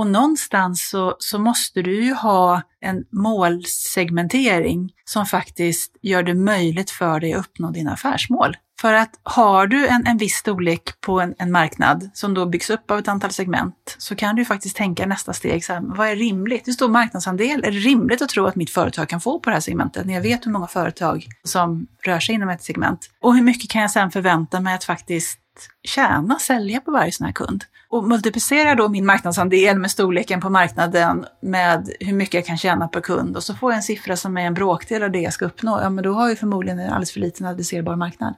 Och någonstans så, så måste du ju ha en målsegmentering som faktiskt gör det möjligt för dig att uppnå dina affärsmål. För att har du en, en viss storlek på en, en, marknad som då byggs upp av ett antal segment så kan du faktiskt tänka nästa steg, så här, vad är rimligt? Hur stor marknadsandel är det rimligt att tro att mitt företag kan få på det här segmentet när jag vet hur många företag som rör sig inom ett segment? Och hur mycket kan jag sedan förvänta mig att faktiskt tjäna, sälja på varje sån här kund? Och multiplicerar då min marknadsandel med storleken på marknaden med hur mycket jag kan tjäna per kund och så får jag en siffra som är en bråkdel av det jag ska uppnå, ja men då har jag förmodligen en alldeles för liten adresserbar marknad.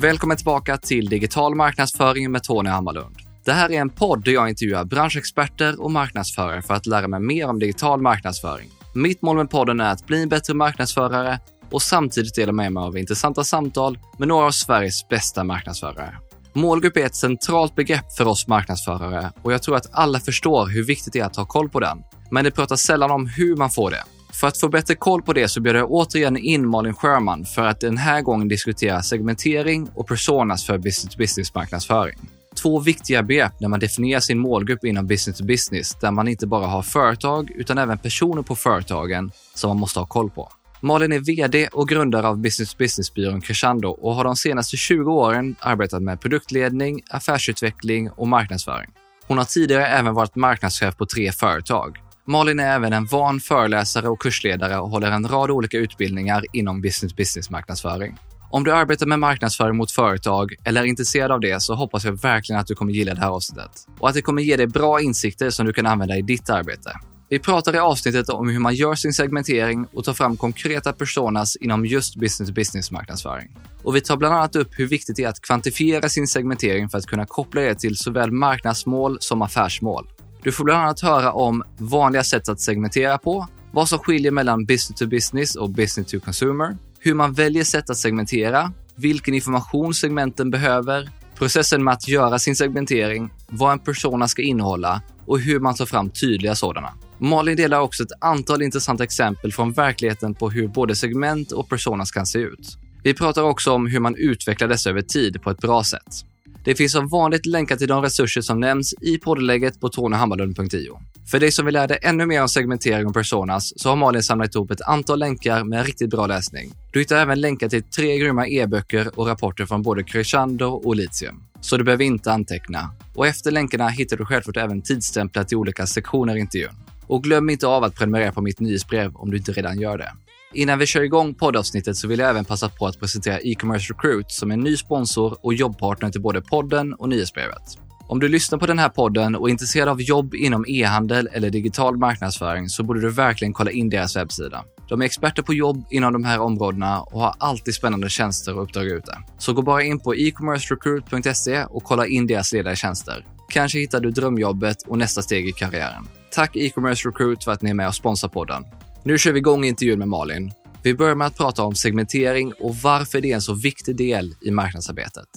Välkommen tillbaka till Digital marknadsföring med Tony Hammarlund. Det här är en podd där jag intervjuar branschexperter och marknadsförare för att lära mig mer om digital marknadsföring. Mitt mål med podden är att bli en bättre marknadsförare och samtidigt dela med mig av intressanta samtal med några av Sveriges bästa marknadsförare. Målgrupp är ett centralt begrepp för oss marknadsförare och jag tror att alla förstår hur viktigt det är att ha koll på den. Men det pratas sällan om hur man får det. För att få bättre koll på det så bjöd jag återigen in Malin Sjöman för att den här gången diskutera segmentering och personas för business-to-business marknadsföring. Två viktiga begrepp när man definierar sin målgrupp inom business to business där man inte bara har företag utan även personer på företagen som man måste ha koll på. Malin är VD och grundare av business to business-byrån Crescendo och har de senaste 20 åren arbetat med produktledning, affärsutveckling och marknadsföring. Hon har tidigare även varit marknadschef på tre företag Malin är även en van föreläsare och kursledare och håller en rad olika utbildningar inom business-business marknadsföring. Om du arbetar med marknadsföring mot företag eller är intresserad av det så hoppas jag verkligen att du kommer gilla det här avsnittet och att det kommer ge dig bra insikter som du kan använda i ditt arbete. Vi pratar i avsnittet om hur man gör sin segmentering och tar fram konkreta personas inom just business-business marknadsföring. Och vi tar bland annat upp hur viktigt det är att kvantifiera sin segmentering för att kunna koppla det till såväl marknadsmål som affärsmål. Du får bland annat höra om vanliga sätt att segmentera på, vad som skiljer mellan business to business och business to consumer, hur man väljer sätt att segmentera, vilken information segmenten behöver, processen med att göra sin segmentering, vad en persona ska innehålla och hur man tar fram tydliga sådana. Malin delar också ett antal intressanta exempel från verkligheten på hur både segment och personas kan se ut. Vi pratar också om hur man utvecklar dessa över tid på ett bra sätt. Det finns som vanligt länkar till de resurser som nämns i poddlägget på tonyhammarlund.io. För dig som vill lära dig ännu mer om segmentering och personas så har Malin samlat ihop ett antal länkar med riktigt bra läsning. Du hittar även länkar till tre grymma e-böcker och rapporter från både Crescendo och Litium. Så du behöver inte anteckna. Och efter länkarna hittar du självklart även tidsstämplat i olika sektioner i intervjun. Och glöm inte av att prenumerera på mitt nyhetsbrev om du inte redan gör det. Innan vi kör igång poddavsnittet så vill jag även passa på att presentera e-commerce recruit som är en ny sponsor och jobbpartner till både podden och nyhetsbrevet. Om du lyssnar på den här podden och är intresserad av jobb inom e-handel eller digital marknadsföring så borde du verkligen kolla in deras webbsida. De är experter på jobb inom de här områdena och har alltid spännande tjänster och uppdrag ute. Så gå bara in på e-commercerecruit.se och kolla in deras ledare tjänster. Kanske hittar du drömjobbet och nästa steg i karriären. Tack e-commerce recruit för att ni är med och sponsrar podden. Nu kör vi igång intervjun med Malin. Vi börjar med att prata om segmentering och varför det är en så viktig del i marknadsarbetet.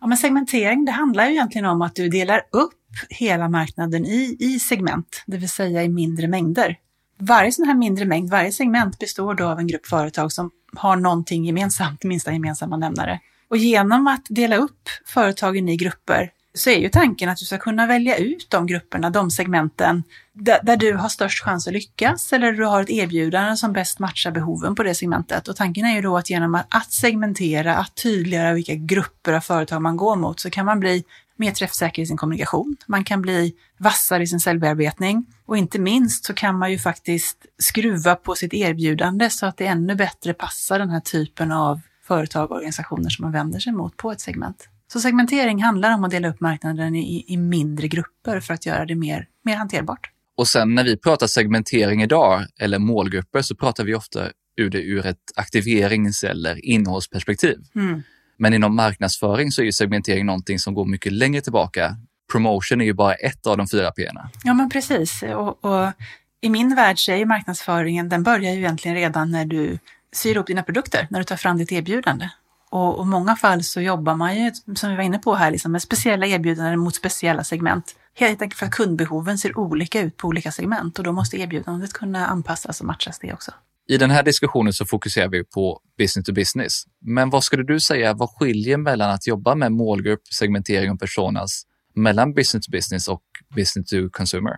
Ja, men segmentering det handlar ju egentligen om att du delar upp hela marknaden i, i segment, det vill säga i mindre mängder. Varje sån här mindre mängd, varje segment består då av en grupp företag som har någonting gemensamt, minsta gemensamma nämnare. Och genom att dela upp företagen i grupper så är ju tanken att du ska kunna välja ut de grupperna, de segmenten, där, där, du har störst chans att lyckas eller du har ett erbjudande som bäst matchar behoven på det segmentet. Och tanken är ju då att genom att, att segmentera, att tydliggöra vilka grupper av företag man går mot så kan man bli mer träffsäker i sin kommunikation. Man kan bli vassare i sin säljbearbetning och inte minst så kan man ju faktiskt skruva på sitt erbjudande så att det ännu bättre passar den här typen av företag och organisationer som man vänder sig mot på ett segment. Så segmentering handlar om att dela upp marknaden i, i mindre grupper för att göra det mer, mer hanterbart. Och sen när vi pratar segmentering idag, eller målgrupper, så pratar vi ofta ur det ur ett aktiverings eller innehållsperspektiv. Mm. Men inom marknadsföring så är ju segmentering någonting som går mycket längre tillbaka. Promotion är ju bara ett av de fyra p. Ja, men precis. Och, och, i min värld så är ju marknadsföringen, den börjar ju egentligen redan när du syr ihop dina produkter, när du tar fram ditt erbjudande. Och i många fall så jobbar man ju, som vi var inne på här, liksom med speciella erbjudanden mot speciella segment. Helt enkelt för att kundbehoven ser olika ut på olika segment och då måste erbjudandet kunna anpassas och matchas det också. I den här diskussionen så fokuserar vi på business to business. Men vad skulle du säga, vad skiljer mellan att jobba med målgrupp, segmentering och personas mellan business to business och business to consumer?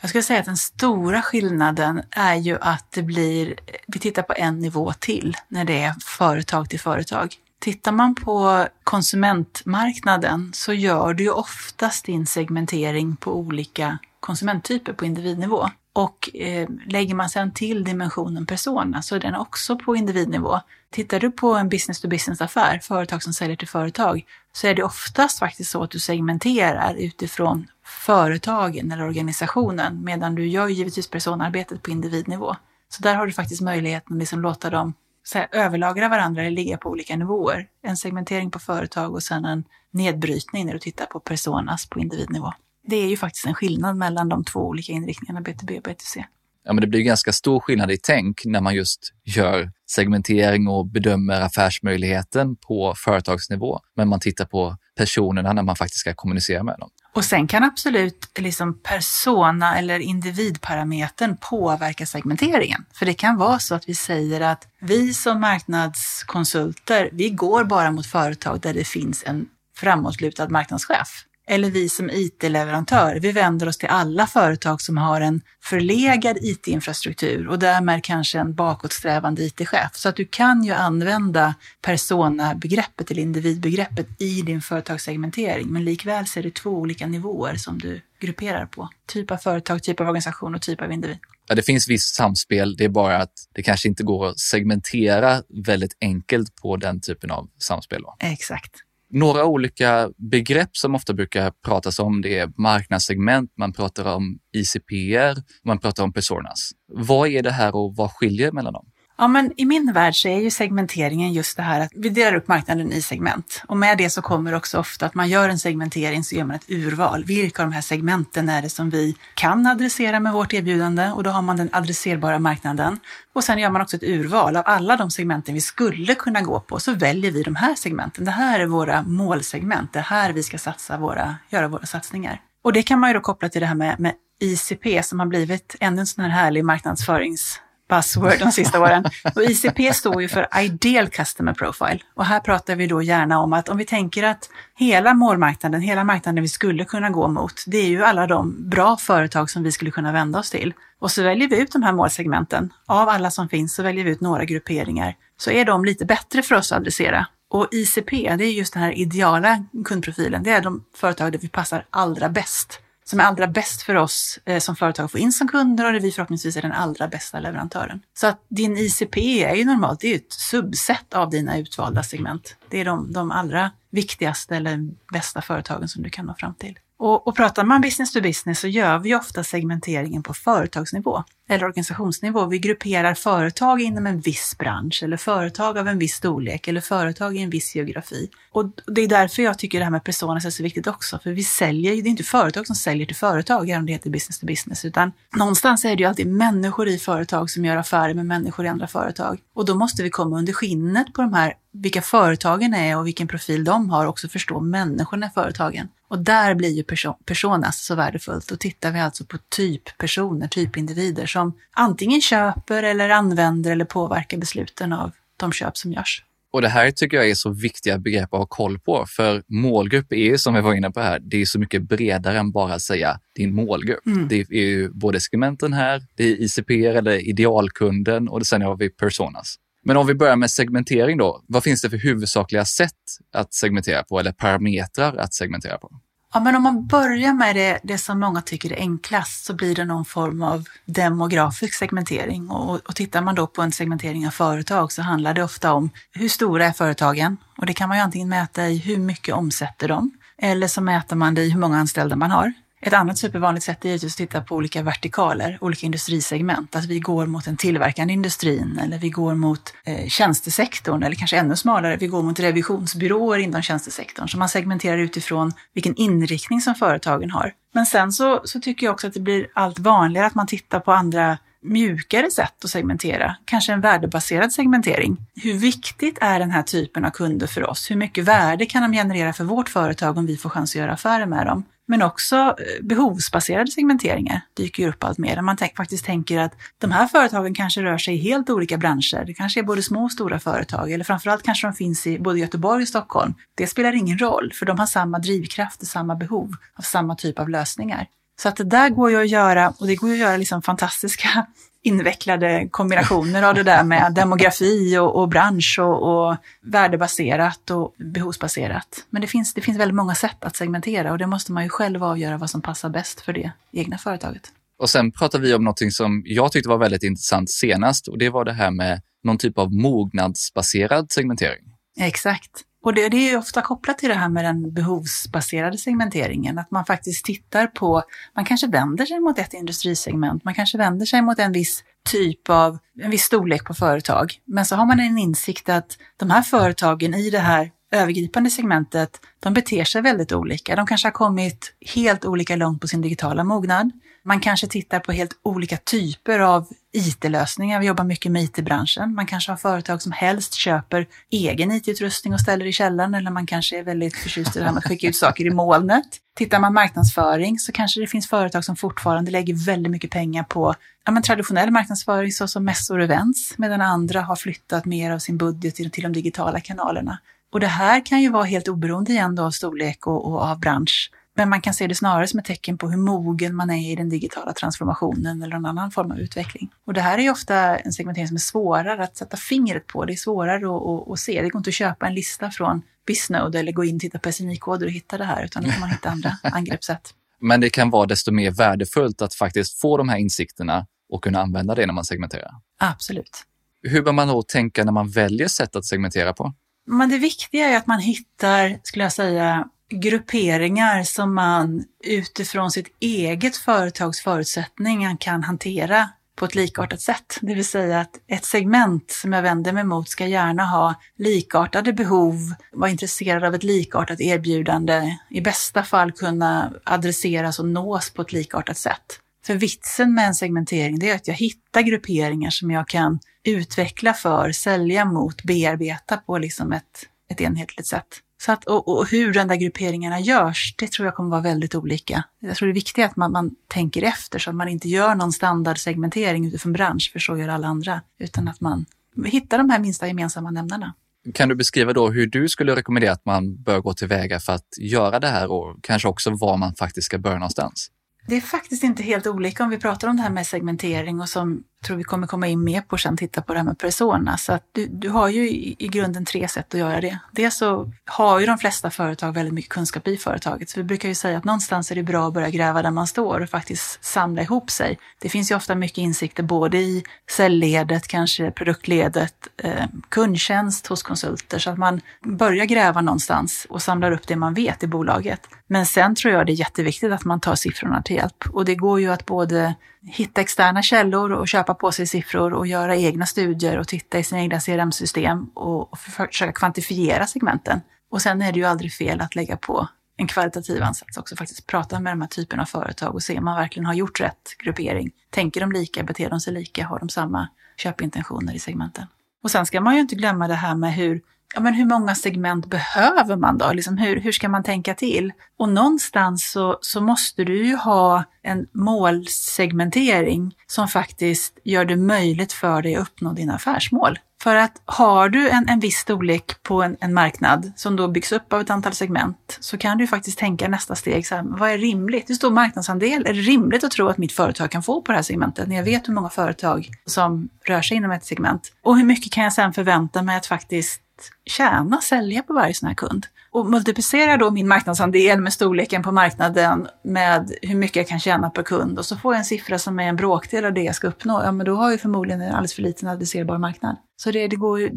Jag skulle säga att den stora skillnaden är ju att det blir, vi tittar på en nivå till när det är företag till företag. Tittar man på konsumentmarknaden så gör du ju oftast din segmentering på olika konsumenttyper på individnivå. Och eh, lägger man sedan till dimensionen persona så är den också på individnivå. Tittar du på en business to business affär, företag som säljer till företag, så är det oftast faktiskt så att du segmenterar utifrån företagen eller organisationen, medan du gör givetvis personarbetet på individnivå. Så där har du faktiskt möjligheten att liksom låta dem här, överlagra varandra eller ligga på olika nivåer. En segmentering på företag och sen en nedbrytning när du tittar på personas på individnivå. Det är ju faktiskt en skillnad mellan de två olika inriktningarna B2B och B2C. Ja, men det blir ganska stor skillnad i tänk när man just gör segmentering och bedömer affärsmöjligheten på företagsnivå. Men man tittar på personerna när man faktiskt ska kommunicera med dem. Och sen kan absolut liksom persona eller individparametern påverka segmenteringen. För det kan vara så att vi säger att vi som marknadskonsulter, vi går bara mot företag där det finns en framåtlutad marknadschef eller vi som IT-leverantör, vi vänder oss till alla företag som har en förlegad IT-infrastruktur och därmed kanske en bakåtsträvande IT-chef. Så att du kan ju använda persona-begreppet eller individbegreppet i din företagssegmentering, men likväl så är det två olika nivåer som du grupperar på. Typ av företag, typ av organisation och typ av individ. Ja, det finns visst samspel, det är bara att det kanske inte går att segmentera väldigt enkelt på den typen av samspel. Då. Exakt. Några olika begrepp som ofta brukar pratas om det är marknadssegment, man pratar om ICPR, man pratar om personas. Vad är det här och vad skiljer mellan dem? Ja, men i min värld så är ju segmenteringen just det här att vi delar upp marknaden i segment. Och med det så kommer också ofta att man gör en segmentering så gör man ett urval. Vilka av de här segmenten är det som vi kan adressera med vårt erbjudande? Och då har man den adresserbara marknaden. Och sen gör man också ett urval av alla de segmenten vi skulle kunna gå på. Så väljer vi de här segmenten. Det här är våra målsegment. Det är här vi ska satsa våra, göra våra satsningar. Och det kan man ju då koppla till det här med, med ICP som har blivit ännu en sån här härlig marknadsförings buzzword de sista åren. Och ICP står ju för Ideal Customer Profile. Och här pratar vi då gärna om att om vi tänker att hela målmarknaden, hela marknaden vi skulle kunna gå mot, det är ju alla de bra företag som vi skulle kunna vända oss till. Och så väljer vi ut de här målsegmenten. Av alla som finns så väljer vi ut några grupperingar. Så är de lite bättre för oss att adressera. Och ICP, det är just den här ideala kundprofilen. Det är de företag där vi passar allra bäst som är allra bäst för oss eh, som företag att få in som kunder och där vi förhoppningsvis är den allra bästa leverantören. Så att din ICP är ju normalt det är ju ett subset av dina utvalda segment. Det är de, de allra viktigaste eller bästa företagen som du kan nå fram till. Och, och pratar man business to business så gör vi ofta segmenteringen på företagsnivå eller organisationsnivå. Vi grupperar företag inom en viss bransch eller företag av en viss storlek eller företag i en viss geografi. Och det är därför jag tycker det här med personas är så viktigt också, för vi säljer ju, det är inte företag som säljer till företag, även om det heter business to business, utan någonstans är det ju alltid människor i företag som gör affärer med människor i andra företag. Och då måste vi komma under skinnet på de här, vilka företagen är och vilken profil de har, och också förstå människorna i företagen. Och där blir ju perso personas så värdefullt. Då tittar vi alltså på typpersoner, typindivider som antingen köper eller använder eller påverkar besluten av de köp som görs. Och det här tycker jag är så viktiga begrepp att ha koll på, för målgrupp är ju som vi var inne på här, det är så mycket bredare än bara att säga din målgrupp. Mm. Det är ju både segmenten här, det är ICP eller idealkunden och sen har vi personas. Men om vi börjar med segmentering då, vad finns det för huvudsakliga sätt att segmentera på eller parametrar att segmentera på? Ja, men om man börjar med det, det som många tycker är enklast så blir det någon form av demografisk segmentering. Och, och tittar man då på en segmentering av företag så handlar det ofta om hur stora är företagen? Och det kan man ju antingen mäta i hur mycket omsätter de? Eller så mäter man det i hur många anställda man har. Ett annat supervanligt sätt är att titta på olika vertikaler, olika industrisegment. Att vi går mot den tillverkande industrin eller vi går mot eh, tjänstesektorn eller kanske ännu smalare, vi går mot revisionsbyråer inom tjänstesektorn. Så man segmenterar utifrån vilken inriktning som företagen har. Men sen så, så tycker jag också att det blir allt vanligare att man tittar på andra mjukare sätt att segmentera, kanske en värdebaserad segmentering. Hur viktigt är den här typen av kunder för oss? Hur mycket värde kan de generera för vårt företag om vi får chans att göra affärer med dem? Men också eh, behovsbaserade segmenteringar dyker upp allt mer. Där man faktiskt tänker att de här företagen kanske rör sig i helt olika branscher. Det kanske är både små och stora företag eller framförallt kanske de finns i både Göteborg och Stockholm. Det spelar ingen roll för de har samma drivkraft och samma behov av samma typ av lösningar. Så att det där går ju att göra och det går ju att göra liksom fantastiska invecklade kombinationer av det där med demografi och, och bransch och, och, värdebaserat och behovsbaserat. Men det finns, det finns väldigt många sätt att segmentera och det måste man ju själv avgöra vad som passar bäst för det egna företaget. Och sen pratar vi om något som jag tyckte var väldigt intressant senast och det var det här med någon typ av mognadsbaserad segmentering. Exakt. Och det, det är ofta kopplat till det här med den behovsbaserade segmenteringen, att man faktiskt tittar på, man kanske vänder sig mot ett industrisegment, man kanske vänder sig mot en viss typ av, en viss storlek på företag. Men så har man en insikt att de här företagen i det här övergripande segmentet, de beter sig väldigt olika. De kanske har kommit helt olika långt på sin digitala mognad. Man kanske tittar på helt olika typer av IT-lösningar. Vi jobbar mycket med IT-branschen. Man kanske har företag som helst köper egen IT-utrustning och ställer i källaren eller man kanske är väldigt förtjust i det här med att skicka ut saker i molnet. Tittar man marknadsföring så kanske det finns företag som fortfarande lägger väldigt mycket pengar på ja, men traditionell marknadsföring såsom mässor och events medan andra har flyttat mer av sin budget till, till de digitala kanalerna. Och det här kan ju vara helt oberoende igen då av storlek och, och av bransch. Men man kan se det snarare som ett tecken på hur mogen man är i den digitala transformationen eller någon annan form av utveckling. Och det här är ju ofta en segmentering som är svårare att sätta fingret på. Det är svårare att, att, att se. Det går inte att köpa en lista från Bisnode eller gå in och titta på SNI-koder och hitta det här, utan då kan man hitta andra angreppssätt. Men det kan vara desto mer värdefullt att faktiskt få de här insikterna och kunna använda det när man segmenterar. Absolut. Hur bör man då tänka när man väljer sätt att segmentera på? Men det viktiga är att man hittar, skulle jag säga, grupperingar som man utifrån sitt eget företags förutsättningar kan hantera på ett likartat sätt. Det vill säga att ett segment som jag vänder mig mot ska gärna ha likartade behov, vara intresserad av ett likartat erbjudande, i bästa fall kunna adresseras och nås på ett likartat sätt. För vitsen med en segmentering det är att jag hittar grupperingar som jag kan utveckla för, sälja mot, bearbeta på liksom ett, ett enhetligt sätt. Så att, och, och, hur den där grupperingarna görs, det tror jag kommer vara väldigt olika. Jag tror det är viktigt att man, man tänker efter så att man inte gör någon standardsegmentering utifrån bransch, för så gör alla andra, utan att man hittar de här minsta gemensamma nämnarna. Kan du beskriva då hur du skulle rekommendera att man bör gå tillväga för att göra det här och kanske också var man faktiskt ska börja någonstans? Det är faktiskt inte helt olika om vi pratar om det här med segmentering och som tror vi kommer komma in mer på sen, titta på det här med persona. Så att du, du har ju i, i grunden tre sätt att göra det. Dels så har ju de flesta företag väldigt mycket kunskap i företaget. Så vi brukar ju säga att någonstans är det bra att börja gräva där man står och faktiskt samla ihop sig. Det finns ju ofta mycket insikter både i säljledet, kanske produktledet, eh, kundtjänst hos konsulter. Så att man börjar gräva någonstans och samlar upp det man vet i bolaget. Men sen tror jag det är jätteviktigt att man tar siffrorna till hjälp. Och det går ju att både hitta externa källor och köpa på sig siffror och göra egna studier och titta i sina egna CRM-system och, försöka kvantifiera segmenten. Och sen är det ju aldrig fel att lägga på en kvalitativ ansats också, faktiskt prata med de här typerna av företag och se om man verkligen har gjort rätt gruppering. Tänker de lika, beter de sig lika, har de samma köpintentioner i segmenten? Och sen ska man ju inte glömma det här med hur ja, men hur många segment behöver man då? Liksom hur, hur ska man tänka till? Och någonstans så, så måste du ju ha en målsegmentering som faktiskt gör det möjligt för dig att uppnå dina affärsmål. För att har du en, en viss storlek på en, en, marknad som då byggs upp av ett antal segment så kan du faktiskt tänka nästa steg, så här, vad är rimligt? Hur stor marknadsandel är det rimligt att tro att mitt företag kan få på det här segmentet när jag vet hur många företag som rör sig inom ett segment? Och hur mycket kan jag sedan förvänta mig att faktiskt tjäna, sälja på varje sån här kund. Och multiplicera då min marknadsandel med storleken på marknaden med hur mycket jag kan tjäna per kund och så får jag en siffra som är en bråkdel av det jag ska uppnå. Ja, men då har jag förmodligen en alldeles för liten adresserbar marknad. Så det, det går ju,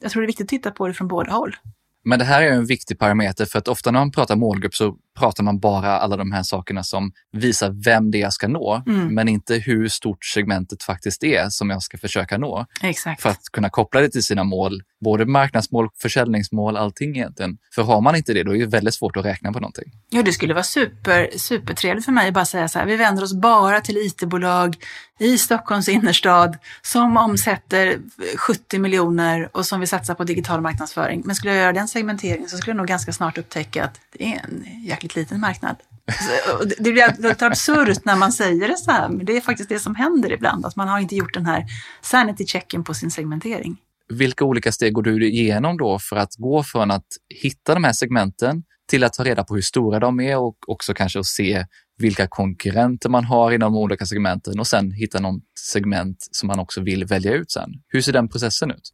jag tror det är viktigt att titta på det från båda håll. Men det här är en viktig parameter för att ofta när man pratar målgrupp så pratar man bara alla de här sakerna som visar vem det är jag ska nå, mm. men inte hur stort segmentet faktiskt är som jag ska försöka nå. Exakt. För att kunna koppla det till sina mål både marknadsmål, försäljningsmål, allting egentligen. För har man inte det, då är det väldigt svårt att räkna på någonting. Ja, det skulle vara super, supertrevligt för mig att bara säga så här, vi vänder oss bara till IT-bolag i Stockholms innerstad som omsätter 70 miljoner och som vill satsa på digital marknadsföring. Men skulle jag göra den segmenteringen så skulle jag nog ganska snart upptäcka att det är en jäkligt liten marknad. Det blir lite absurt när man säger det så här, men det är faktiskt det som händer ibland, att man har inte gjort den här sanity checken på sin segmentering. Vilka olika steg går du igenom då för att gå från att hitta de här segmenten till att ta reda på hur stora de är och också kanske att se vilka konkurrenter man har inom de olika segmenten och sen hitta något segment som man också vill välja ut sen. Hur ser den processen ut?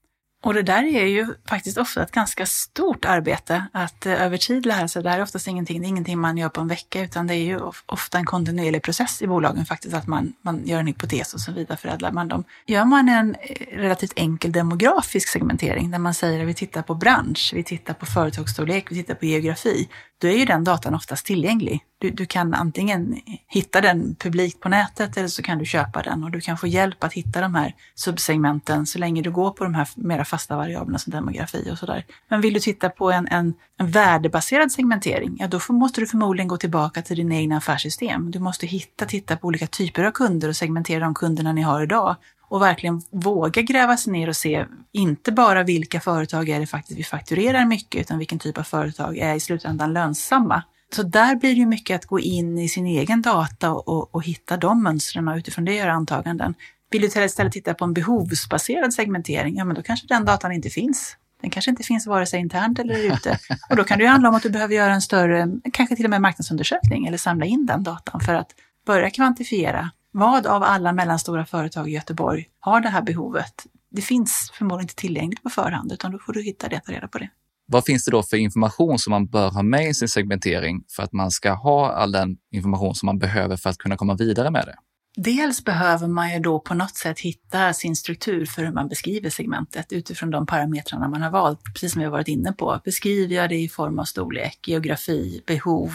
Och det där är ju faktiskt ofta ett ganska stort arbete att eh, över tid lära sig. Det här är oftast ingenting, det är ingenting man gör på en vecka utan det är ju ofta en kontinuerlig process i bolagen faktiskt att man, man gör en hypotes och så vidare förädlar man dem. Gör man en eh, relativt enkel demografisk segmentering där man säger att vi tittar på bransch, vi tittar på företagsstorlek, vi tittar på geografi, då är ju den datan oftast tillgänglig. Du, du, kan antingen hitta den publikt på nätet eller så kan du köpa den och du kan få hjälp att hitta de här subsegmenten så länge du går på de här mera fasta variablerna som demografi och sådär. Men vill du titta på en, en, en värdebaserad segmentering, ja då får, måste du förmodligen gå tillbaka till dina egna affärssystem. Du måste hitta, titta på olika typer av kunder och segmentera de kunderna ni har idag och verkligen våga gräva sig ner och se inte bara vilka företag är det faktiskt vi fakturerar mycket, utan vilken typ av företag är i slutändan lönsamma. Så där blir det ju mycket att gå in i sin egen data och, och hitta de mönstren och utifrån det göra antaganden. Vill du istället titta på en behovsbaserad segmentering, ja men då kanske den datan inte finns. Den kanske inte finns vare sig internt eller ute. Och då kan det ju handla om att du behöver göra en större, kanske till och med marknadsundersökning eller samla in den datan för att börja kvantifiera vad av alla mellanstora företag i Göteborg har det här behovet? Det finns förmodligen inte tillgängligt på förhand, utan då får du hitta det, ta reda på det. Vad finns det då för information som man bör ha med i sin segmentering för att man ska ha all den information som man behöver för att kunna komma vidare med det? Dels behöver man ju då på något sätt hitta sin struktur för hur man beskriver segmentet utifrån de parametrarna man har valt, precis som vi har varit inne på. Beskriver jag det i form av storlek, geografi, behov,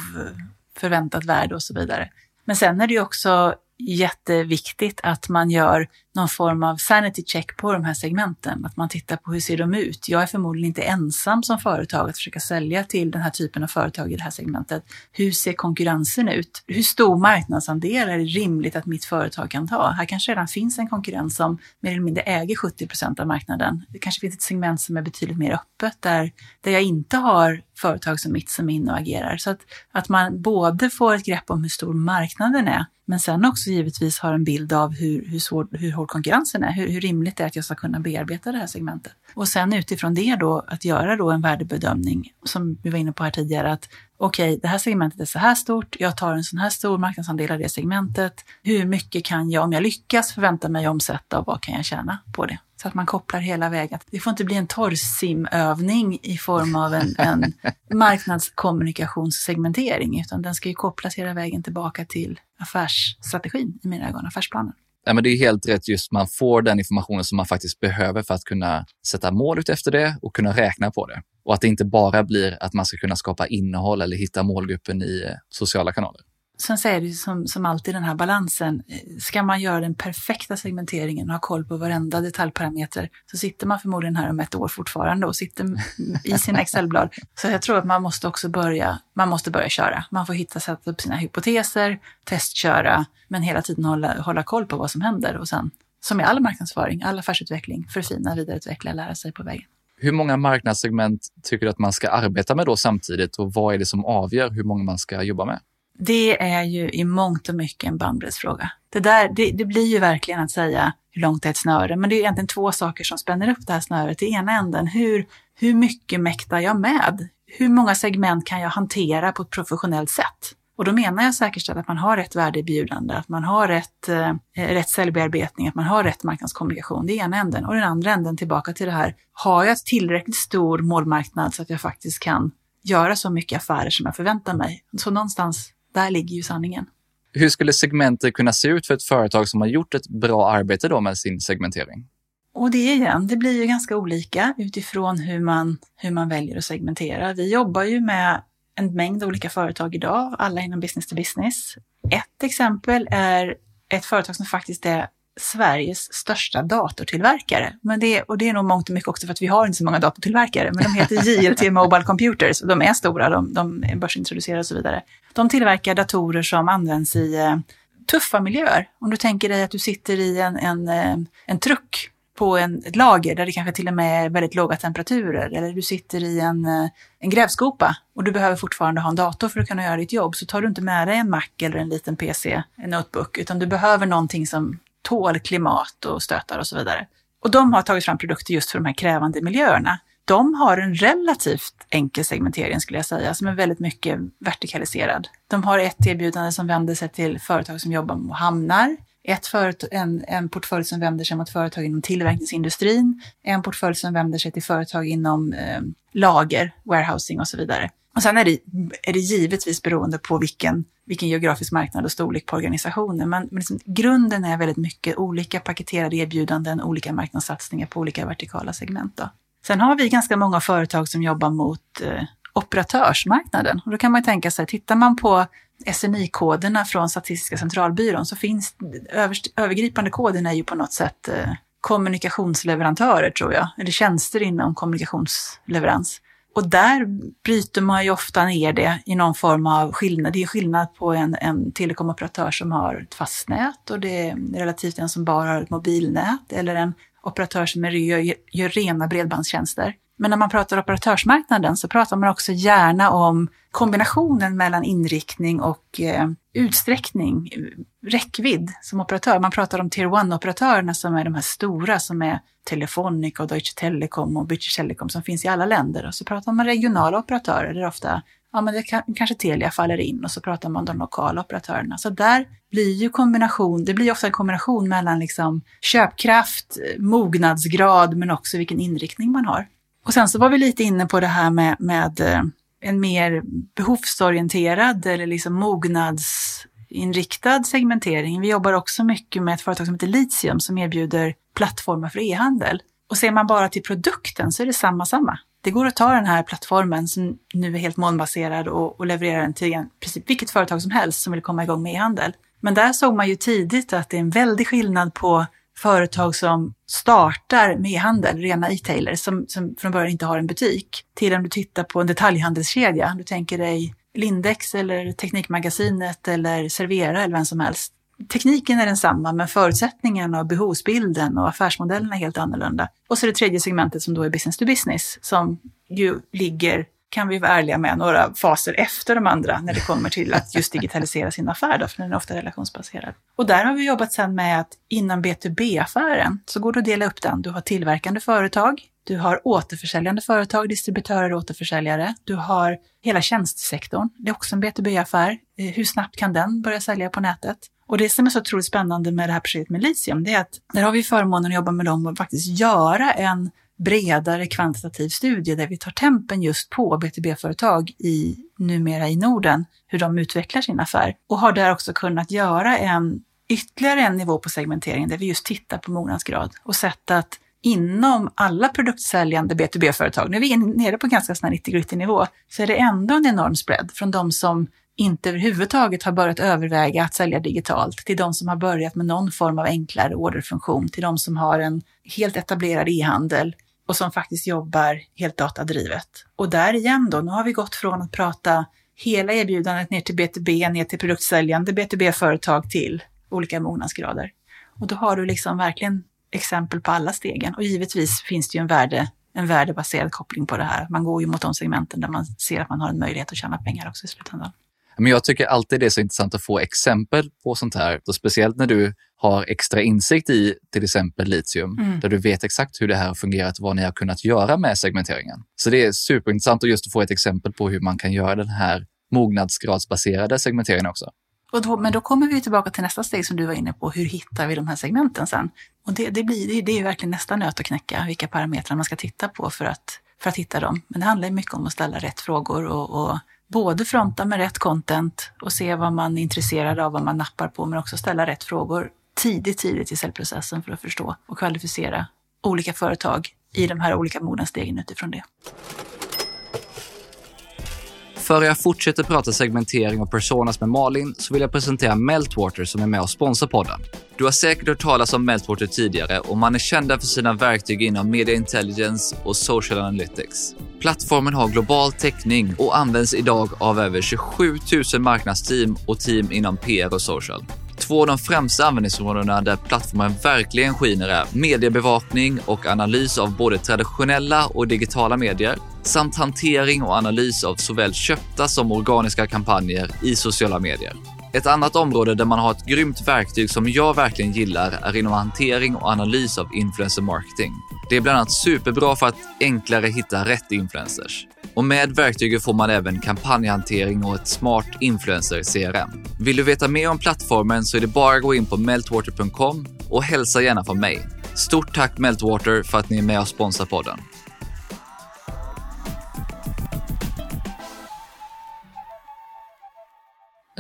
förväntat värde och så vidare. Men sen är det ju också jätteviktigt att man gör någon form av sanity check på de här segmenten. Att man tittar på hur ser de ut. Jag är förmodligen inte ensam som företag att försöka sälja till den här typen av företag i det här segmentet. Hur ser konkurrensen ut? Hur stor marknadsandel är det rimligt att mitt företag kan ta? Här kanske redan finns en konkurrens som mer eller mindre äger 70 procent av marknaden. Det kanske finns ett segment som är betydligt mer öppet där, där jag inte har företag som mitt som är inne och agerar. Så att, att man både får ett grepp om hur stor marknaden är men sen också givetvis har en bild av hur, hur, svår, hur hård konkurrensen är, hur, hur rimligt det är att jag ska kunna bearbeta det här segmentet. Och sen utifrån det då att göra då en värdebedömning, som vi var inne på här tidigare, att okej, okay, det här segmentet är så här stort, jag tar en sån här stor marknadsandel av det segmentet. Hur mycket kan jag, om jag lyckas, förvänta mig omsätta och vad kan jag tjäna på det? Så att man kopplar hela vägen. Det får inte bli en torrsimövning i form av en, en marknadskommunikationssegmentering, utan den ska ju kopplas hela vägen tillbaka till affärsstrategin i mina ögon, affärsplanen. Ja, men det är helt rätt, just man får den informationen som man faktiskt behöver för att kunna sätta mål ut efter det och kunna räkna på det. Och att det inte bara blir att man ska kunna skapa innehåll eller hitta målgruppen i eh, sociala kanaler. Sen så är det som, som alltid den här balansen. Ska man göra den perfekta segmenteringen och ha koll på varenda detaljparameter så sitter man förmodligen här om ett år fortfarande och sitter i sina Excelblad. Så jag tror att man måste också börja, man måste börja köra. Man får hitta, sätta upp sina hypoteser, testköra, men hela tiden hålla, hålla koll på vad som händer och sen, som i all marknadsföring, all affärsutveckling, förfina, vidareutveckla, lära sig på vägen. Hur många marknadssegment tycker du att man ska arbeta med då samtidigt och vad är det som avgör hur många man ska jobba med? Det är ju i mångt och mycket en bandbreddsfråga. Det, där, det, det, blir ju verkligen att säga hur långt är ett snöre, men det är egentligen två saker som spänner upp det här snöret. I ena änden, hur, hur mycket mäktar jag med? Hur många segment kan jag hantera på ett professionellt sätt? Och då menar jag säkerställa att man har rätt värdeerbjudande, att man har rätt, eh, rätt säljbearbetning, att man har rätt marknadskommunikation. Det är ena änden. Och den andra änden tillbaka till det här, har jag tillräckligt stor målmarknad så att jag faktiskt kan göra så mycket affärer som jag förväntar mig? Så någonstans där ligger ju sanningen. Hur skulle segmentet kunna se ut för ett företag som har gjort ett bra arbete då med sin segmentering? Och det igen, det blir ju ganska olika utifrån hur man, hur man väljer att segmentera. Vi jobbar ju med en mängd olika företag idag, alla inom business to business. Ett exempel är ett företag som faktiskt är Sveriges största datortillverkare. Men det, och det är nog mångt och mycket också för att vi har inte så många datortillverkare, men de heter JLT Mobile Computers och de är stora, de, de är börsintroducerade och så vidare. De tillverkar datorer som används i eh, tuffa miljöer. Om du tänker dig att du sitter i en, en, eh, en truck på en, ett lager där det kanske till och med är väldigt låga temperaturer eller du sitter i en, eh, en grävskopa och du behöver fortfarande ha en dator för att kunna göra ditt jobb så tar du inte med dig en Mac eller en liten PC, en notebook, utan du behöver någonting som tål klimat och stötar och så vidare. Och de har tagit fram produkter just för de här krävande miljöerna. De har en relativt enkel segmentering skulle jag säga, som är väldigt mycket vertikaliserad. De har ett erbjudande som vänder sig till företag som jobbar med hamnar, ett företag, en, en portfölj som vänder sig mot företag inom tillverkningsindustrin, en portfölj som vänder sig till företag inom eh, lager, warehousing och så vidare. Och sen är det, är det givetvis beroende på vilken, vilken geografisk marknad och storlek på organisationen. Men, men liksom, grunden är väldigt mycket olika paketerade erbjudanden, olika marknadssatsningar på olika vertikala segment. Då. Sen har vi ganska många företag som jobbar mot eh, operatörsmarknaden. Och då kan man tänka sig, tittar man på SNI-koderna från Statistiska centralbyrån så finns överst, övergripande koden är ju på något sätt eh, kommunikationsleverantörer tror jag, eller tjänster inom kommunikationsleverans. Och där bryter man ju ofta ner det i någon form av skillnad. Det är skillnad på en, en telekomoperatör som har ett fast nät och det är relativt en som bara har ett mobilnät eller en operatör som är, gör, gör rena bredbandstjänster. Men när man pratar operatörsmarknaden så pratar man också gärna om kombinationen mellan inriktning och eh, utsträckning, räckvidd som operatör. Man pratar om tier one-operatörerna som är de här stora som är Telefonica och Deutsche Telekom och British Telecom som finns i alla länder. Och så pratar man regionala operatörer där ofta ja, men det kan, kanske Telia faller in och så pratar man om de lokala operatörerna. Så där blir ju kombination, det blir ofta en kombination mellan liksom köpkraft, eh, mognadsgrad men också vilken inriktning man har. Och sen så var vi lite inne på det här med, med eh, en mer behovsorienterad eller liksom mognadsinriktad segmentering. Vi jobbar också mycket med ett företag som heter Litium som erbjuder plattformar för e-handel. Och ser man bara till produkten så är det samma, samma. Det går att ta den här plattformen som nu är helt molnbaserad och, och leverera den till en, princip vilket företag som helst som vill komma igång med e-handel. Men där såg man ju tidigt att det är en väldig skillnad på företag som startar med e-handel, rena e-tailers, som, som från början inte har en butik, till om du tittar på en detaljhandelskedja. Du tänker dig Lindex eller Teknikmagasinet eller Servera eller vem som helst. Tekniken är densamma, men förutsättningarna och behovsbilden och affärsmodellerna är helt annorlunda. Och så det tredje segmentet som då är business to business, som ju ligger kan vi vara ärliga med, några faser efter de andra när det kommer till att just digitalisera sin affär, då, för den är ofta relationsbaserad. Och där har vi jobbat sedan med att inom B2B-affären så går det att dela upp den. Du har tillverkande företag, du har återförsäljande företag, distributörer och återförsäljare. Du har hela tjänstesektorn. Det är också en B2B-affär. Eh, hur snabbt kan den börja sälja på nätet? Och det som är så otroligt spännande med det här projektet med Litium, det är att där har vi förmånen att jobba med dem och faktiskt göra en bredare kvantitativ studie där vi tar tempen just på B2B-företag i, numera i Norden, hur de utvecklar sin affär. Och har där också kunnat göra en ytterligare en nivå på segmenteringen där vi just tittar på mognadsgrad och sett att inom alla produktsäljande B2B-företag, nu är vi nere på ganska sån 90-gritty nivå, så är det ändå en enorm spread från de som inte överhuvudtaget har börjat överväga att sälja digitalt, till de som har börjat med någon form av enklare orderfunktion, till de som har en helt etablerad e-handel och som faktiskt jobbar helt datadrivet. Och där igen då, nu har vi gått från att prata hela erbjudandet ner till B2B, ner till produktsäljande B2B-företag till olika mognadsgrader. Och då har du liksom verkligen exempel på alla stegen. Och givetvis finns det ju en, värde, en värdebaserad koppling på det här. Man går ju mot de segmenten där man ser att man har en möjlighet att tjäna pengar också i slutändan. Men jag tycker alltid det är så intressant att få exempel på sånt här. Och speciellt när du har extra insikt i till exempel litium, mm. där du vet exakt hur det här har fungerat och vad ni har kunnat göra med segmenteringen. Så det är superintressant att just få ett exempel på hur man kan göra den här mognadsgradsbaserade segmenteringen också. Då, men då kommer vi tillbaka till nästa steg som du var inne på, hur hittar vi de här segmenten sen? Och det, det, blir, det, är verkligen nästa nöt att knäcka, vilka parametrar man ska titta på för att, för att hitta dem. Men det handlar mycket om att ställa rätt frågor och, och både fronta med rätt content och se vad man är intresserad av, vad man nappar på, men också ställa rätt frågor tidigt, tidigt i säljprocessen för att förstå och kvalificera olika företag i de här olika mognadsstegen utifrån det. Före jag fortsätter prata segmentering och personas med Malin så vill jag presentera Meltwater som är med och sponsrar podden. Du har säkert hört talas om Meltwater tidigare och man är kända för sina verktyg inom media intelligence och social analytics. Plattformen har global täckning och används idag av över 27 000 marknadsteam och team inom PR och social. Två av de främsta användningsområdena där plattformen verkligen skiner är mediebevakning och analys av både traditionella och digitala medier samt hantering och analys av såväl köpta som organiska kampanjer i sociala medier. Ett annat område där man har ett grymt verktyg som jag verkligen gillar är inom hantering och analys av influencer marketing. Det är bland annat superbra för att enklare hitta rätt influencers. Och med verktyget får man även kampanjhantering och ett smart influencer-CRM. Vill du veta mer om plattformen så är det bara att gå in på meltwater.com och hälsa gärna från mig. Stort tack Meltwater för att ni är med och sponsrar podden.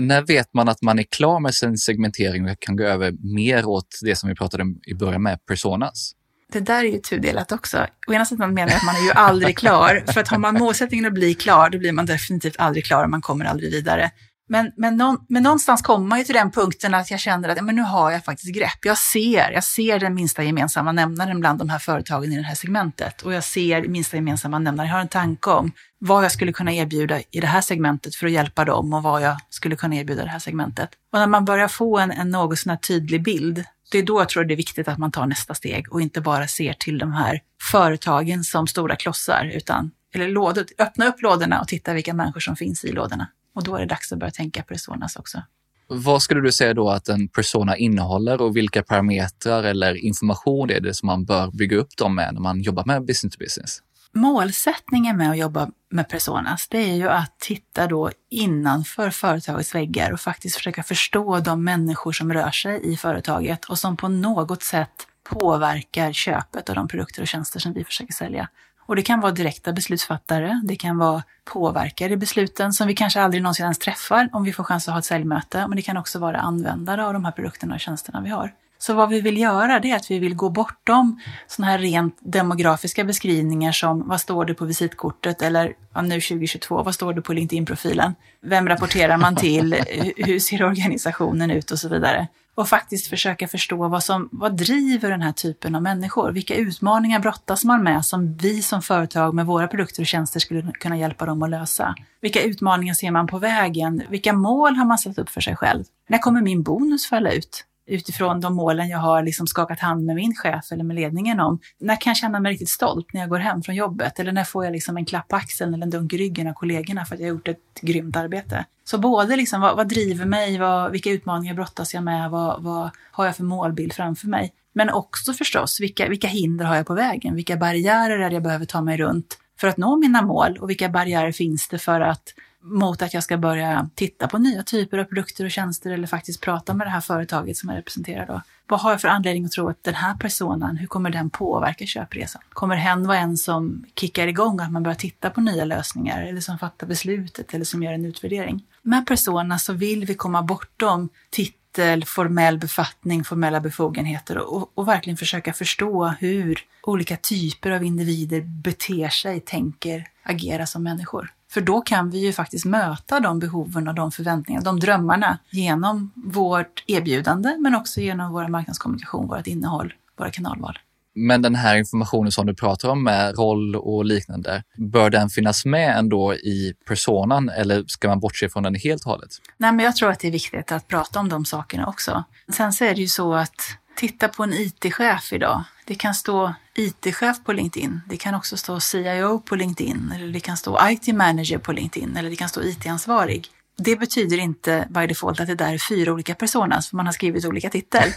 När vet man att man är klar med sin segmentering och kan gå över mer åt det som vi pratade om i början med personas? Det där är ju tudelat också. Å ena sidan menar jag att man är ju aldrig klar, för att har man målsättningen att bli klar, då blir man definitivt aldrig klar och man kommer aldrig vidare. Men, men, någon, men någonstans kommer man ju till den punkten att jag känner att men nu har jag faktiskt grepp. Jag ser, jag ser den minsta gemensamma nämnaren bland de här företagen i det här segmentet. Och jag ser minsta gemensamma nämnaren. Jag har en tanke om vad jag skulle kunna erbjuda i det här segmentet för att hjälpa dem och vad jag skulle kunna erbjuda i det här segmentet. Och när man börjar få en, en något sån här tydlig bild, det är då jag tror det är viktigt att man tar nästa steg och inte bara ser till de här företagen som stora klossar, utan eller lådor, öppna upp lådorna och titta vilka människor som finns i lådorna. Och då är det dags att börja tänka personas också. Vad skulle du säga då att en persona innehåller och vilka parametrar eller information är det som man bör bygga upp dem med när man jobbar med business to business? Målsättningen med att jobba med personas, det är ju att titta då innanför företagets väggar och faktiskt försöka förstå de människor som rör sig i företaget och som på något sätt påverkar köpet av de produkter och tjänster som vi försöker sälja. Och det kan vara direkta beslutsfattare, det kan vara påverkare i besluten som vi kanske aldrig någonsin ens träffar om vi får chans att ha ett säljmöte, men det kan också vara användare av de här produkterna och tjänsterna vi har. Så vad vi vill göra det är att vi vill gå bortom sådana här rent demografiska beskrivningar som vad står det på visitkortet eller ja, nu 2022, vad står det på LinkedIn-profilen? Vem rapporterar man till? Hur ser organisationen ut och så vidare? och faktiskt försöka förstå vad som vad driver den här typen av människor. Vilka utmaningar brottas man med som vi som företag med våra produkter och tjänster skulle kunna hjälpa dem att lösa? Vilka utmaningar ser man på vägen? Vilka mål har man satt upp för sig själv? När kommer min bonus falla ut? Utifrån de målen jag har liksom skakat hand med min chef eller med ledningen om. När kan jag känna mig riktigt stolt när jag går hem från jobbet? Eller när får jag liksom en klapp på axeln eller en dunk i ryggen av kollegorna för att jag har gjort ett grymt arbete? Så både liksom, vad, vad driver mig? Vad, vilka utmaningar brottas jag med? Vad, vad har jag för målbild framför mig? Men också förstås, vilka, vilka hinder har jag på vägen? Vilka barriärer är det jag behöver ta mig runt för att nå mina mål? Och vilka barriärer finns det för att mot att jag ska börja titta på nya typer av produkter och tjänster eller faktiskt prata med det här företaget som jag representerar då. Vad har jag för anledning att tro att den här personen, hur kommer den påverka köpresan? Kommer hen vara en som kickar igång att man börjar titta på nya lösningar eller som fattar beslutet eller som gör en utvärdering? Med personerna så vill vi komma bortom titel, formell befattning, formella befogenheter och, och verkligen försöka förstå hur olika typer av individer beter sig, tänker, agerar som människor. För då kan vi ju faktiskt möta de behoven och de förväntningarna, de drömmarna genom vårt erbjudande men också genom vår marknadskommunikation, vårt innehåll, våra kanalval. Men den här informationen som du pratar om med roll och liknande, bör den finnas med ändå i personan eller ska man bortse från den helt och hållet? Nej, men jag tror att det är viktigt att prata om de sakerna också. Sen så är det ju så att titta på en IT-chef idag. Det kan stå IT-chef på LinkedIn. Det kan också stå CIO på LinkedIn eller det kan stå IT-manager på LinkedIn eller det kan stå IT-ansvarig. Det betyder inte by default att det där är fyra olika personas, för man har skrivit olika titel.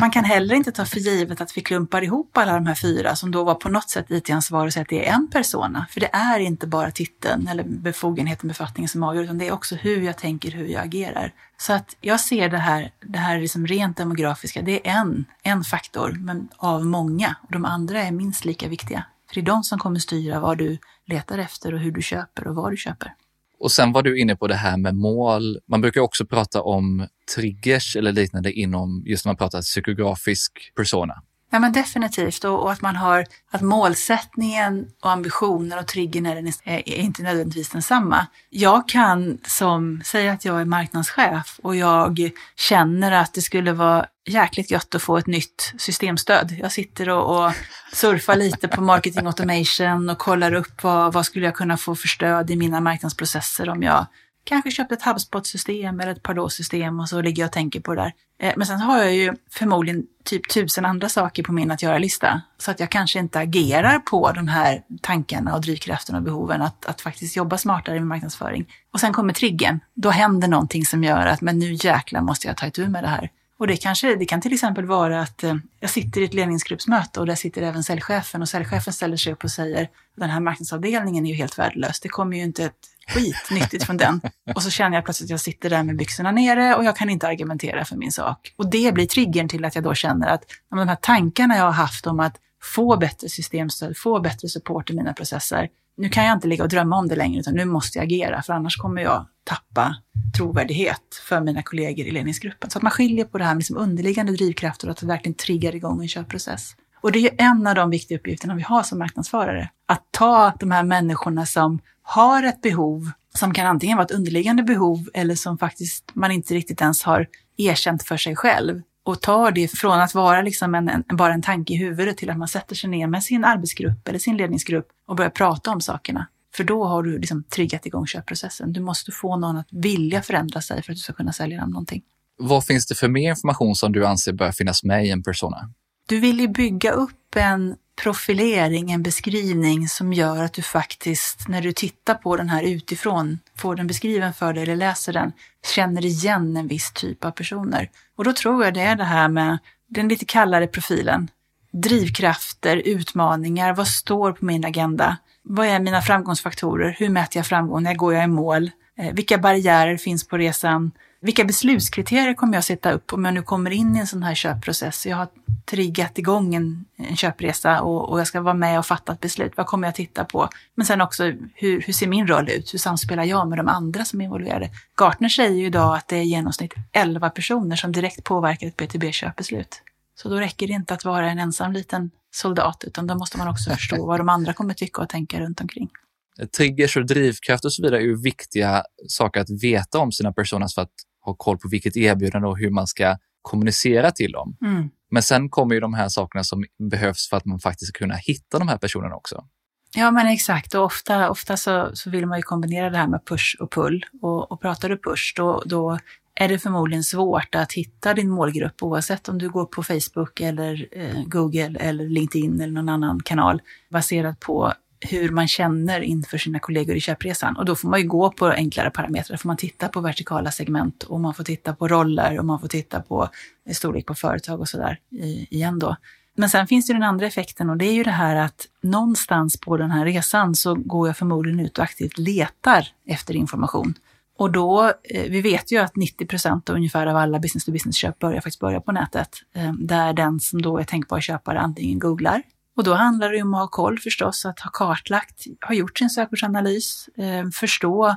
Man kan heller inte ta för givet att vi klumpar ihop alla de här fyra som då var på något sätt IT-ansvarig och säga att det är en persona. För det är inte bara titeln eller befogenheten, befattningen som avgör, utan det är också hur jag tänker, hur jag agerar. Så att jag ser det här, det här liksom rent demografiska, det är en, en faktor, men av många. Och de andra är minst lika viktiga. För det är de som kommer styra vad du letar efter och hur du köper och vad du köper. Och sen var du inne på det här med mål. Man brukar också prata om triggers eller liknande inom just när man pratar psykografisk persona. Ja, men definitivt. Och, och, att man har att målsättningen och ambitionen och triggern är, är, är inte nödvändigtvis densamma. Jag kan som, säga att jag är marknadschef och jag känner att det skulle vara jäkligt gött att få ett nytt systemstöd. Jag sitter och, och surfar lite på marketing automation och kollar upp vad, vad skulle jag kunna få för stöd i mina marknadsprocesser om jag kanske köpt ett HubSpot-system eller ett Pardot-system och så ligger jag och tänker på det där. Eh, men sen har jag ju förmodligen typ tusen andra saker på min att göra-lista. Så att jag kanske inte agerar på de här tankarna och drivkrafterna och behoven att, att faktiskt jobba smartare med marknadsföring. Och sen kommer triggen. Då händer någonting som gör att men nu jäklar måste jag ta itu med det här. Och det, kanske, det kan till exempel vara att eh, jag sitter i ett ledningsgruppsmöte och där sitter även säljchefen och säljchefen ställer sig upp och säger den här marknadsavdelningen är ju helt värdelös. Det kommer ju inte ett Skitnyttigt från den. Och så känner jag plötsligt att jag sitter där med byxorna nere och jag kan inte argumentera för min sak. Och det blir triggern till att jag då känner att de här tankarna jag har haft om att få bättre systemstöd, få bättre support i mina processer. Nu kan jag inte ligga och drömma om det längre, utan nu måste jag agera, för annars kommer jag tappa trovärdighet för mina kollegor i ledningsgruppen. Så att man skiljer på det här med liksom underliggande drivkrafter och att det verkligen triggar igång en köpprocess. Och det är ju en av de viktiga uppgifterna vi har som marknadsförare. Att ta de här människorna som har ett behov som kan antingen vara ett underliggande behov eller som faktiskt man inte riktigt ens har erkänt för sig själv och tar det från att vara liksom en, en, bara en tanke i huvudet till att man sätter sig ner med sin arbetsgrupp eller sin ledningsgrupp och börjar prata om sakerna. För då har du liksom triggat igång köpprocessen. Du måste få någon att vilja förändra sig för att du ska kunna sälja dem någonting. Vad finns det för mer information som du anser bör finnas med i en persona? Du vill ju bygga upp en profilering, en beskrivning som gör att du faktiskt, när du tittar på den här utifrån, får den beskriven för dig eller läser den, känner igen en viss typ av personer. Och då tror jag det är det här med den lite kallare profilen. Drivkrafter, utmaningar, vad står på min agenda? Vad är mina framgångsfaktorer? Hur mäter jag framgång? När går jag i mål? Eh, vilka barriärer finns på resan? Vilka beslutskriterier kommer jag sätta upp om jag nu kommer in i en sån här köpprocess? Jag har triggat igång en, en köpresa och, och, jag ska vara med och fatta ett beslut. Vad kommer jag titta på? Men sen också, hur, hur ser min roll ut? Hur samspelar jag med de andra som är involverade? Gartner säger ju idag att det är i genomsnitt 11 personer som direkt påverkar ett BTB-köpbeslut. Så då räcker det inte att vara en ensam liten soldat, utan då måste man också förstå vad de andra kommer tycka och tänka runt omkring. Triggers och drivkraft och så vidare är ju viktiga saker att veta om sina personas för att ha koll på vilket erbjudande och hur man ska kommunicera till dem. Mm. Men sen kommer ju de här sakerna som behövs för att man faktiskt ska kunna hitta de här personerna också. Ja, men exakt. Och ofta, ofta så, så vill man ju kombinera det här med push och pull. Och, och pratar du push, då, då är det förmodligen svårt att hitta din målgrupp oavsett om du går på Facebook eller eh, Google eller LinkedIn eller någon annan kanal baserat på hur man känner inför sina kollegor i köpresan. Och då får man ju gå på enklare parametrar. Då får man titta på vertikala segment och man får titta på roller och man får titta på storlek på företag och sådär igen då. Men sen finns det den andra effekten och det är ju det här att någonstans på den här resan så går jag förmodligen ut och aktivt letar efter information. Och då, eh, vi vet ju att 90 procent ungefär av alla business-to-business-köp börjar faktiskt börja på nätet. Eh, där den som då är tänkbar köpare antingen googlar och då handlar det om att ha koll förstås, att ha kartlagt, ha gjort sin sökordsanalys, eh, förstå